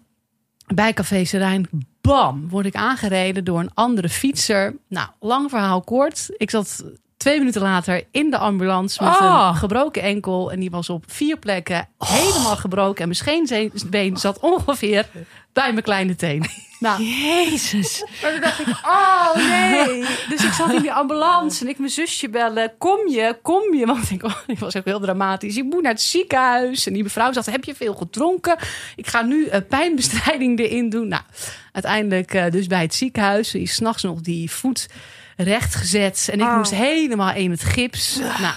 [SPEAKER 1] Bij Café Serijn. Bam, word ik aangereden door een andere fietser. Nou, lang verhaal kort. Ik zat twee minuten later in de ambulance met
[SPEAKER 2] Oh.
[SPEAKER 1] een gebroken enkel. En die was op vier plekken helemaal gebroken. En mijn scheenbeen zat ongeveer bij mijn kleine teen. Nou, [laughs]
[SPEAKER 2] Jezus.
[SPEAKER 1] maar toen dacht ik, oh nee. Dus ik zat in die ambulance en ik mijn zusje bellen. Kom je, kom je? Want ik, [laughs] ik was ook heel dramatisch. Ik moet naar het ziekenhuis. En die mevrouw zegt, heb je veel gedronken? Ik ga nu eh, pijnbestrijding erin doen. Nou, uiteindelijk eh, dus bij het ziekenhuis. Die is s'nachts nog die voet recht gezet. En ik
[SPEAKER 2] Oh.
[SPEAKER 1] moest helemaal in het gips. Nou,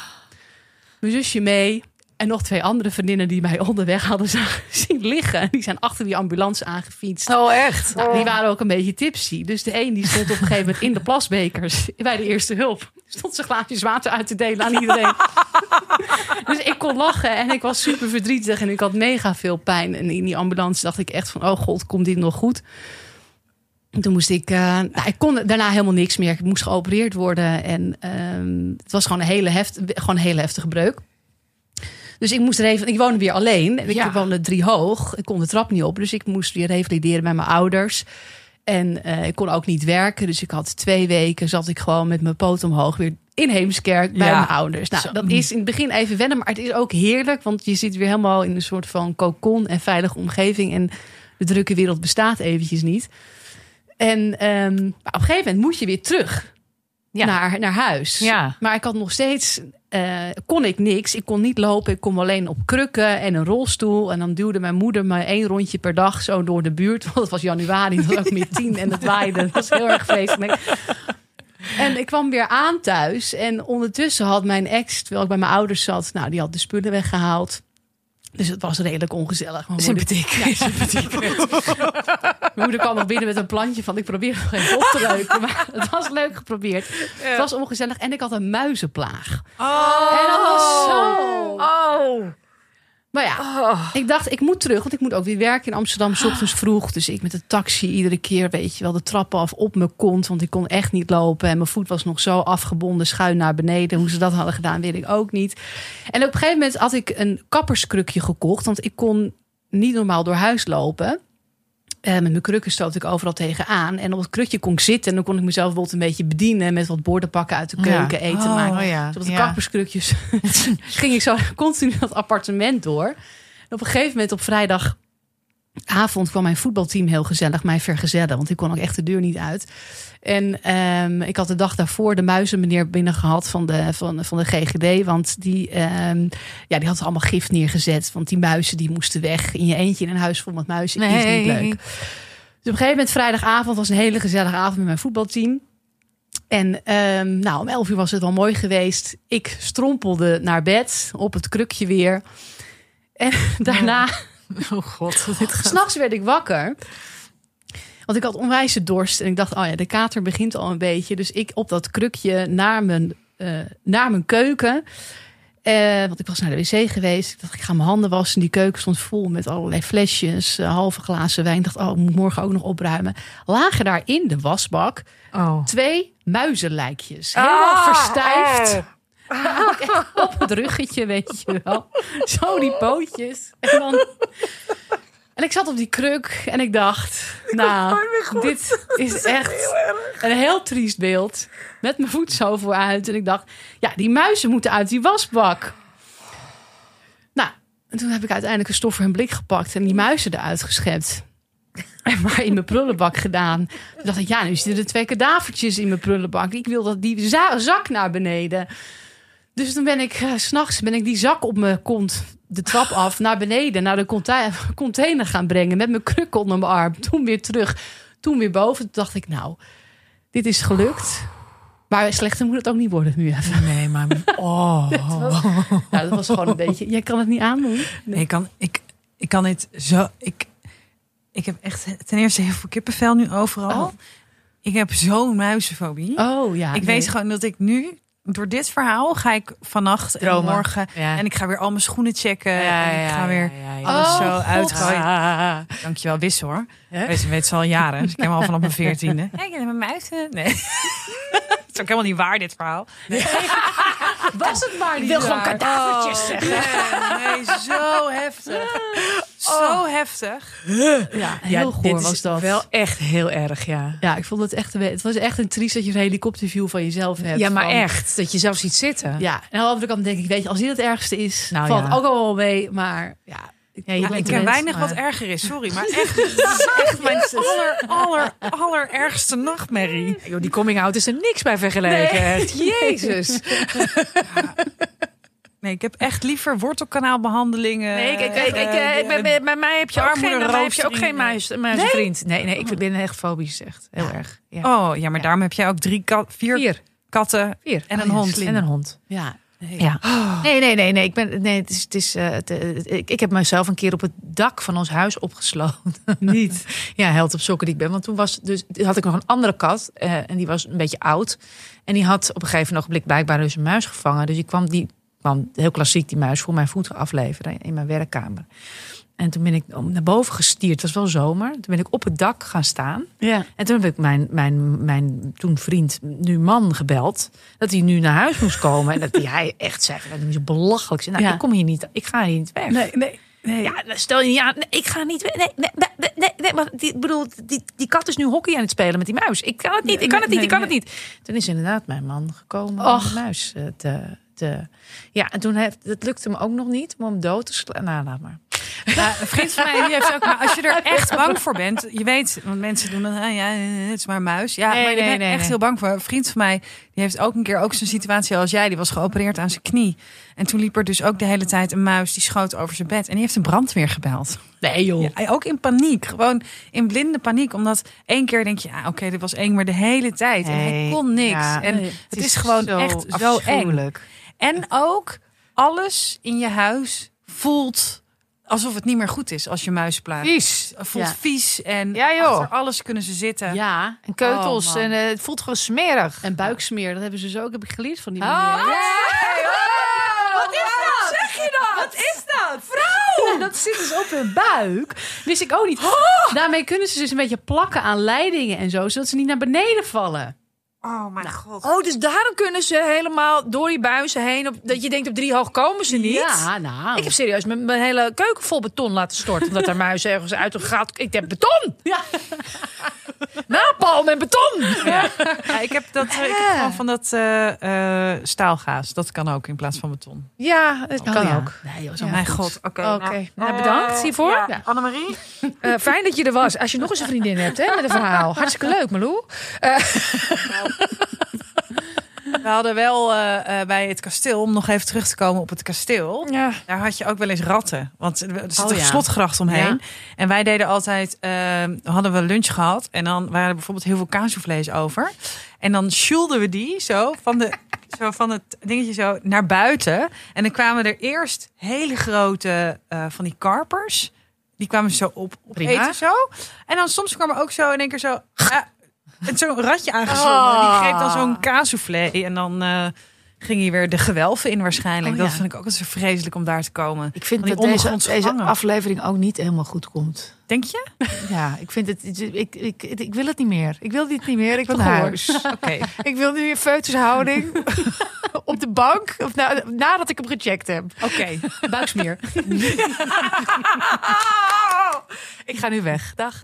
[SPEAKER 1] mijn zusje mee. En nog twee andere vriendinnen die mij onderweg hadden [laughs] zien liggen. Die zijn achter die ambulance aangefietst.
[SPEAKER 2] Oh, echt?
[SPEAKER 1] Nou, die waren ook een beetje tipsy. Dus de een die stond op een gegeven moment in de plasbekers [laughs] bij de eerste hulp. Stond zijn glaasjes water uit te delen aan iedereen. [laughs] dus ik kon lachen en ik was super verdrietig en ik had mega veel pijn. En in die ambulance dacht ik echt van, oh god, komt dit nog goed? En toen moest ik, eh, nou, ik kon daarna helemaal niks meer. Ik moest geopereerd worden en ehm, het was gewoon een hele, heft, gewoon een hele heftige breuk. Dus ik moest even, ik woonde weer alleen. Ik
[SPEAKER 2] Ja.
[SPEAKER 1] woonde drie hoog. Ik kon de trap niet op, dus ik moest weer revalideren bij mijn ouders. En eh, ik kon ook niet werken, dus ik had twee weken zat ik gewoon met mijn poot omhoog weer in Heemskerk bij
[SPEAKER 3] Ja.
[SPEAKER 1] mijn ouders. Nou,
[SPEAKER 2] Zo.
[SPEAKER 1] dat is in het begin even wennen, maar het is ook heerlijk, want je zit weer helemaal in een soort van cocon en veilige omgeving en de drukke wereld bestaat eventjes niet. En ehm, op een gegeven moment moet je weer terug
[SPEAKER 2] Ja.
[SPEAKER 1] naar, naar huis.
[SPEAKER 2] Ja.
[SPEAKER 1] Maar ik had nog steeds, eh, kon ik niks. Ik kon niet lopen. Ik kon alleen op krukken en een rolstoel. En dan duwde mijn moeder me één rondje per dag zo door de buurt. [laughs] Want het was januari, het was ook meer tien en het waaide. Dat was heel erg feestelijk. En ik kwam weer aan thuis. En ondertussen had mijn ex, terwijl ik bij mijn ouders zat... Nou, die had de spullen weggehaald. Dus het was redelijk ongezellig. Moeder-
[SPEAKER 2] Sympathiek.
[SPEAKER 1] Ja, sympathiek. [laughs] Mijn moeder kwam nog binnen met een plantje van... ik probeer nog even op te [laughs] leuken. Maar het was leuk geprobeerd. Het was ongezellig. En ik had een muizenplaag.
[SPEAKER 3] Oh.
[SPEAKER 1] En dat was zo...
[SPEAKER 2] Oh.
[SPEAKER 1] Maar ja,
[SPEAKER 2] Oh.
[SPEAKER 1] ik dacht, ik moet terug. Want ik moet ook weer werken in Amsterdam. 's ochtends vroeg. Dus ik met de taxi iedere keer, weet je wel, de trappen af op mijn kont. Want ik kon echt niet lopen. En mijn voet was nog zo afgebonden, schuin naar beneden. Hoe ze dat hadden gedaan, weet ik ook niet. En op een gegeven moment had ik een kapperskrukje gekocht. Want ik kon niet normaal door huis lopen. Eh, met mijn krukken stoot ik overal tegenaan. En op het krukje kon ik zitten. En dan kon ik mezelf bijvoorbeeld een beetje bedienen. Met wat borden pakken uit de keuken, eten
[SPEAKER 3] Oh,
[SPEAKER 1] maken.
[SPEAKER 3] ja.
[SPEAKER 1] Dus op de
[SPEAKER 3] ja.
[SPEAKER 1] kapperskrukjes [laughs] ging ik zo [laughs] continu dat appartement door. En op een gegeven moment op vrijdagavond kwam mijn voetbalteam heel gezellig mij vergezellen. Want ik kon ook echt de deur niet uit. En ehm, ik had de dag daarvoor de muizenmeneer binnen gehad van de, van, van de GGD. Want die, ehm, ja, die had allemaal gif neergezet. Want die muizen die moesten weg. In je eentje in een huis vol met muizen is niet leuk. Dus op een gegeven moment, vrijdagavond, was een hele gezellige avond met mijn voetbalteam. En ehm, nou, om 11 uur was het wel mooi geweest. Ik strompelde naar bed op het krukje weer. En [laughs] daarna, [laughs]
[SPEAKER 2] Oh god, dit gaat.
[SPEAKER 1] s'nachts werd ik wakker. Want ik had onwijze dorst. En ik dacht, oh ja, de kater begint al een beetje. Dus ik op dat krukje naar mijn, eh, naar mijn keuken. Eh, want ik was naar de wc geweest. Ik dacht, ik ga mijn handen wassen. Die keuken stond vol met allerlei flesjes, eh, halve glazen wijn. Ik dacht, oh, ik moet morgen ook nog opruimen. Lagen daar in de wasbak
[SPEAKER 2] Oh.
[SPEAKER 1] twee muizenlijkjes. Helemaal
[SPEAKER 2] Ah,
[SPEAKER 1] verstijfd.
[SPEAKER 2] eh.
[SPEAKER 1] Op het ruggetje, weet je wel. Zo die pootjes. En, dan... en ik zat op die kruk en ik dacht... Nou, dit is echt een heel triest beeld. Met mijn voet zo vooruit. En ik dacht, ja, die muizen moeten uit die wasbak. Nou, en toen heb ik uiteindelijk een stoffer en blik gepakt... en die muizen eruit geschept. En maar in mijn prullenbak gedaan. Toen dacht ik, ja, nu zitten er twee kadavertjes in mijn prullenbak. Ik wil dat die za- zak naar beneden. Dus toen ben ik, s s'nachts ben ik die zak op mijn kont de trap af naar beneden, naar de [laughs] container gaan brengen met mijn kruk onder mijn arm. Toen weer terug, toen weer boven. Toen dacht ik, nou, dit is gelukt. Maar slechter moet het ook niet worden nu even.
[SPEAKER 2] Nee, maar... [laughs] Oh.
[SPEAKER 1] Nou, dat was gewoon een beetje. Jij kan het niet aandoen.
[SPEAKER 3] Nee, ik kan, ik, ik kan dit zo. Ik, ik heb echt ten eerste heel veel kippenvel nu overal.
[SPEAKER 1] Oh.
[SPEAKER 3] Ik heb zo'n muizenfobie.
[SPEAKER 1] Oh ja.
[SPEAKER 3] ik
[SPEAKER 1] nee.
[SPEAKER 3] weet gewoon dat ik nu, door dit verhaal, ga ik vannacht en morgen.
[SPEAKER 2] Ja.
[SPEAKER 3] En ik ga weer al mijn schoenen checken.
[SPEAKER 2] Ja,
[SPEAKER 3] en ik ga weer alles
[SPEAKER 1] Oh,
[SPEAKER 3] zo
[SPEAKER 1] God.
[SPEAKER 3] uitgooien. [laughs] Dankjewel, Wissel hoor.
[SPEAKER 2] Hè?
[SPEAKER 3] Weet, weet ze al jaren. Dus ik heb hem al vanaf mijn veertiende. [laughs] Hey, ik heb mijn muizen. Nee. [laughs] Het is ook helemaal niet waar, dit verhaal.
[SPEAKER 1] Was het maar niet
[SPEAKER 2] wil gewoon kadavertjes zeggen.
[SPEAKER 3] Nee, nee, zo heftig. Zo heftig.
[SPEAKER 1] Ja, heel goor
[SPEAKER 2] is
[SPEAKER 1] was dat.
[SPEAKER 2] Wel echt heel erg, ja.
[SPEAKER 1] Ja, ik vond het echt. Het was echt een triest dat je een helikopterview van jezelf hebt.
[SPEAKER 2] Ja, maar
[SPEAKER 1] van-
[SPEAKER 2] echt. Dat je zelf ziet zitten.
[SPEAKER 1] Ja, en aan de andere kant denk ik, weet je, als dit het ergste is,
[SPEAKER 2] Nou,
[SPEAKER 1] valt
[SPEAKER 2] ja.
[SPEAKER 1] ook al wel mee. Maar ja, ik,
[SPEAKER 2] Ja,
[SPEAKER 3] Ja, ik ken
[SPEAKER 2] mens,
[SPEAKER 3] weinig
[SPEAKER 2] maar-
[SPEAKER 3] wat erger is, sorry. Maar [laughs] echt, is echt mijn aller, aller, allerergste nachtmerrie.
[SPEAKER 2] Die coming out is er niks bij vergeleken. [laughs] Jezus.
[SPEAKER 3] Nee, ik heb echt liever wortelkanaalbehandelingen.
[SPEAKER 2] Nee, ik, ik, ik, ik,
[SPEAKER 3] Eh,
[SPEAKER 2] eh, bij, bij, bij mij heb je ook geen, mij heb je ook geen muis, muizenvriend. Nee, nee, ik ben echt fobisch, echt. Heel erg. Ja.
[SPEAKER 3] Oh, ja, maar daarom heb jij ook drie kat, vier,
[SPEAKER 2] Vier.
[SPEAKER 3] katten
[SPEAKER 2] Vier.
[SPEAKER 3] en een
[SPEAKER 1] Oh ja,
[SPEAKER 3] hond.
[SPEAKER 1] slim.
[SPEAKER 2] En een hond.
[SPEAKER 1] ja, nee.
[SPEAKER 2] Ja. Nee, nee, nee, nee. Ik ben, nee, het is, het is, eh, het, eh, ik, ik heb mezelf een keer op het dak van ons huis opgesloten. [laughs]
[SPEAKER 1] niet.
[SPEAKER 2] Ja, held op sokken die ik ben. Want toen was dus had ik nog een andere kat eh, en die was een beetje oud. En die had op een gegeven ogenblik blijkbaar dus een muis gevangen. Dus ik kwam die kwam heel klassiek die muis voor mijn voeten afleveren in mijn werkkamer. En toen ben ik naar boven gestierd. Het was wel zomer. Toen ben ik op het dak gaan staan.
[SPEAKER 1] Ja.
[SPEAKER 2] En toen heb ik mijn, mijn, mijn toen vriend, nu man, gebeld. Dat hij nu naar huis moest komen. En dat hij echt zei: Dat is belachelijk. Nou,
[SPEAKER 1] Ja.
[SPEAKER 2] ik kom hier niet. Ik ga hier niet weg.
[SPEAKER 1] Nee, nee. nee.
[SPEAKER 2] Ja, stel je niet aan. Nee, ik ga niet. weg. Nee, nee, nee, nee, maar die, bedoel, die, die kat is nu hockey aan het spelen met die muis. Ik kan het niet. Ik kan het niet. Ik kan het niet. Toen is inderdaad mijn man gekomen om de muis eh, Ja, en toen heeft het lukte me ook nog niet om hem dood te slaan. Nou, laat maar.
[SPEAKER 3] Ja, een vriend van mij die heeft ook, maar als je er echt bang voor bent, je weet, want mensen doen dan, ah, ja, het is maar een muis. Ja,
[SPEAKER 2] Nee,
[SPEAKER 3] maar
[SPEAKER 2] nee,
[SPEAKER 3] bent
[SPEAKER 2] nee,
[SPEAKER 3] echt
[SPEAKER 2] nee.
[SPEAKER 3] heel bang voor. Een vriend van mij, die heeft ook een keer ook zo'n situatie als jij, die was geopereerd aan zijn knie. En toen liep er dus ook de hele tijd een muis die schoot over zijn bed en die heeft een brandweer gebeld.
[SPEAKER 1] Nee, joh.
[SPEAKER 3] Ja, ook in paniek, gewoon in blinde paniek, omdat één keer denk je, ja, oké, dit was eng, maar de hele tijd en hij kon niks.
[SPEAKER 2] ja,
[SPEAKER 3] en het, is, gewoon echt zo eng. En ook alles in je huis voelt alsof het niet meer goed is als je muis plaatst.
[SPEAKER 2] Vies.
[SPEAKER 3] Voelt
[SPEAKER 1] Ja.
[SPEAKER 3] vies en
[SPEAKER 2] Ja, joh.
[SPEAKER 3] achter alles kunnen ze zitten.
[SPEAKER 1] Ja.
[SPEAKER 2] En keutels.
[SPEAKER 3] Oh,
[SPEAKER 2] en eh, het voelt gewoon smerig.
[SPEAKER 1] En buiksmeer, dat hebben ze zo ook, heb ik geleerd van die
[SPEAKER 2] Oh,
[SPEAKER 1] meneer.
[SPEAKER 2] Wat is dat? Zeg je dat? Wat is dat?
[SPEAKER 1] Ja, dat zit dus op hun buik. Wist ik ook niet. Daarmee kunnen ze dus een beetje plakken aan leidingen en zo, zodat ze niet naar beneden vallen.
[SPEAKER 3] Oh mijn god.
[SPEAKER 2] Oh, dus daarom kunnen ze helemaal door die buizen heen. Op, dat je denkt op drie hoog komen ze niet.
[SPEAKER 1] Ja, nou.
[SPEAKER 2] Ik heb serieus mijn, mijn hele keuken vol beton laten storten. Omdat er muizen ergens uit een gat... Ik heb beton!
[SPEAKER 1] Ja. [laughs]
[SPEAKER 2] Napalm en beton!
[SPEAKER 3] Ja, ik heb dat. Ik heb gewoon van dat eh, eh, staalgaas. Dat kan ook in plaats van beton.
[SPEAKER 2] Ja, het kan
[SPEAKER 1] ja.
[SPEAKER 2] ook.
[SPEAKER 1] Nee, joh, zo
[SPEAKER 3] mijn god. Oké.
[SPEAKER 2] Oké, nou, bedankt hiervoor.
[SPEAKER 1] Ja.
[SPEAKER 3] Annemarie.
[SPEAKER 2] Eh, fijn dat je er was. Als je nog eens een vriendin hebt hè, met een verhaal. Hartstikke leuk, Malou. Eh,
[SPEAKER 3] We hadden wel eh, eh, bij het kasteel, om nog even terug te komen op het kasteel.
[SPEAKER 2] ja.
[SPEAKER 3] Daar had je ook wel eens ratten. Want er zit
[SPEAKER 1] Oh,
[SPEAKER 3] een
[SPEAKER 1] ja.
[SPEAKER 3] slotgracht omheen.
[SPEAKER 1] Ja.
[SPEAKER 3] En wij deden altijd, eh, hadden we lunch gehad. En dan waren er bijvoorbeeld heel veel kaasvlees over. En dan sjoelden we die zo van, de, [laughs] zo van het dingetje zo naar buiten. En dan kwamen er eerst hele grote van die karpers. Die kwamen zo op, op eten zo. En dan soms kwam er ook zo in één keer zo... en zo'n ratje aangezwommen.
[SPEAKER 2] Oh.
[SPEAKER 3] Die greep dan zo'n kaassoufflé. En dan... eh, ging hij weer de gewelven in waarschijnlijk.
[SPEAKER 2] Oh,
[SPEAKER 3] Dat vind ik ook altijd zo vreselijk om daar te komen.
[SPEAKER 2] Ik vind dat deze, aflevering ook niet helemaal goed komt.
[SPEAKER 3] Denk je? [laughs]
[SPEAKER 2] Ja, ik vind het. Ik, ik, ik, wil het niet meer. Ik wil dit niet meer. Ik wil naar huis. [laughs]
[SPEAKER 3] Oké.
[SPEAKER 2] Ik wil nu in feutushouding [laughs] op de bank. Of na, nadat ik hem gecheckt heb.
[SPEAKER 3] Oké.
[SPEAKER 1] Buiksmeer.
[SPEAKER 2] ik ga nu weg. Dag.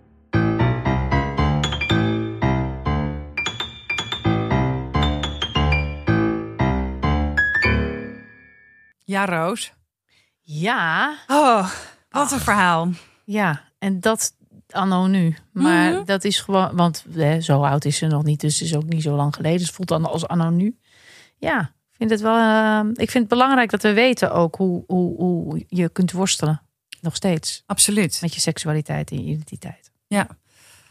[SPEAKER 3] Ja, Roos.
[SPEAKER 2] Ja,
[SPEAKER 3] Oh, wat een verhaal.
[SPEAKER 2] ja. En dat anno nu. Maar
[SPEAKER 3] Mhm.
[SPEAKER 2] dat is gewoon. Want hè, zo oud is ze nog niet. Dus het is ook niet zo lang geleden. Dus het voelt dan als anno nu. Ja, ik vind het wel. eh, ik vind het belangrijk dat we weten ook hoe, hoe, hoe je kunt worstelen. Nog steeds.
[SPEAKER 3] Absoluut.
[SPEAKER 2] Met je seksualiteit en je identiteit.
[SPEAKER 3] Ja.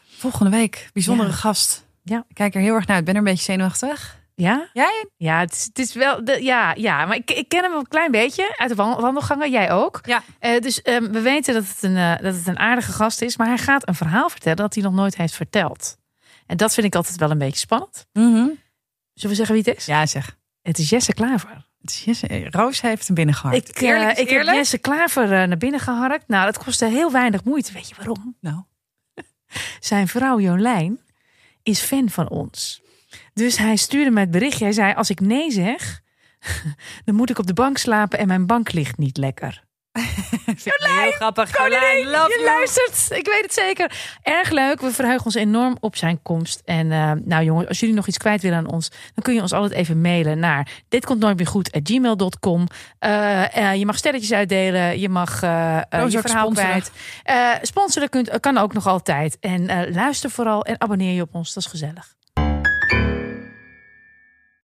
[SPEAKER 3] Volgende week, bijzondere
[SPEAKER 2] Ja.
[SPEAKER 3] gast.
[SPEAKER 2] Ja.
[SPEAKER 3] Ik kijk er heel erg naar uit. Ben er een beetje zenuwachtig.
[SPEAKER 2] Ja?
[SPEAKER 3] Jij?
[SPEAKER 2] Ja, het is, het is wel. De, ja, ja, maar ik, ik ken hem een klein beetje uit de wan- wandelgangen. Jij ook.
[SPEAKER 3] Ja.
[SPEAKER 2] Eh, dus ehm, we weten dat het, een, eh, dat het een aardige gast is. Maar hij gaat een verhaal vertellen dat hij nog nooit heeft verteld. En dat vind ik altijd wel een beetje spannend. Zullen we zeggen wie het is?
[SPEAKER 3] Ja, zeg.
[SPEAKER 2] Het is Jesse Klaver.
[SPEAKER 3] Het is Jesse- Roos heeft hem binnengeharkt.
[SPEAKER 2] Ik, eh,
[SPEAKER 3] Eerlijk
[SPEAKER 2] heb? Jesse Klaver eh, naar binnen geharkt. Nou, dat kostte heel weinig moeite. Weet je waarom?
[SPEAKER 3] Nou. [laughs]
[SPEAKER 2] Zijn vrouw Jolijn is fan van ons. Dus hij stuurde me het berichtje. Hij zei, als ik nee zeg, [laughs] dan moet ik op de bank slapen en mijn bank ligt niet lekker. [laughs]
[SPEAKER 3] heel grappig. Jolijn,
[SPEAKER 2] je luistert. Ik weet het zeker. Erg leuk. We verheugen ons enorm op zijn komst. En eh, nou jongens, als jullie nog iets kwijt willen aan ons, dan kun je ons altijd even mailen naar dit komt nooit meer goed gmail.com. Eh, eh, je mag sterretjes uitdelen. Je mag
[SPEAKER 3] Roos
[SPEAKER 2] je verhaal
[SPEAKER 3] sponsoren.
[SPEAKER 2] kwijt. Sponsoren kunt, kan ook nog altijd. En luister vooral en abonneer je op ons. Dat is gezellig.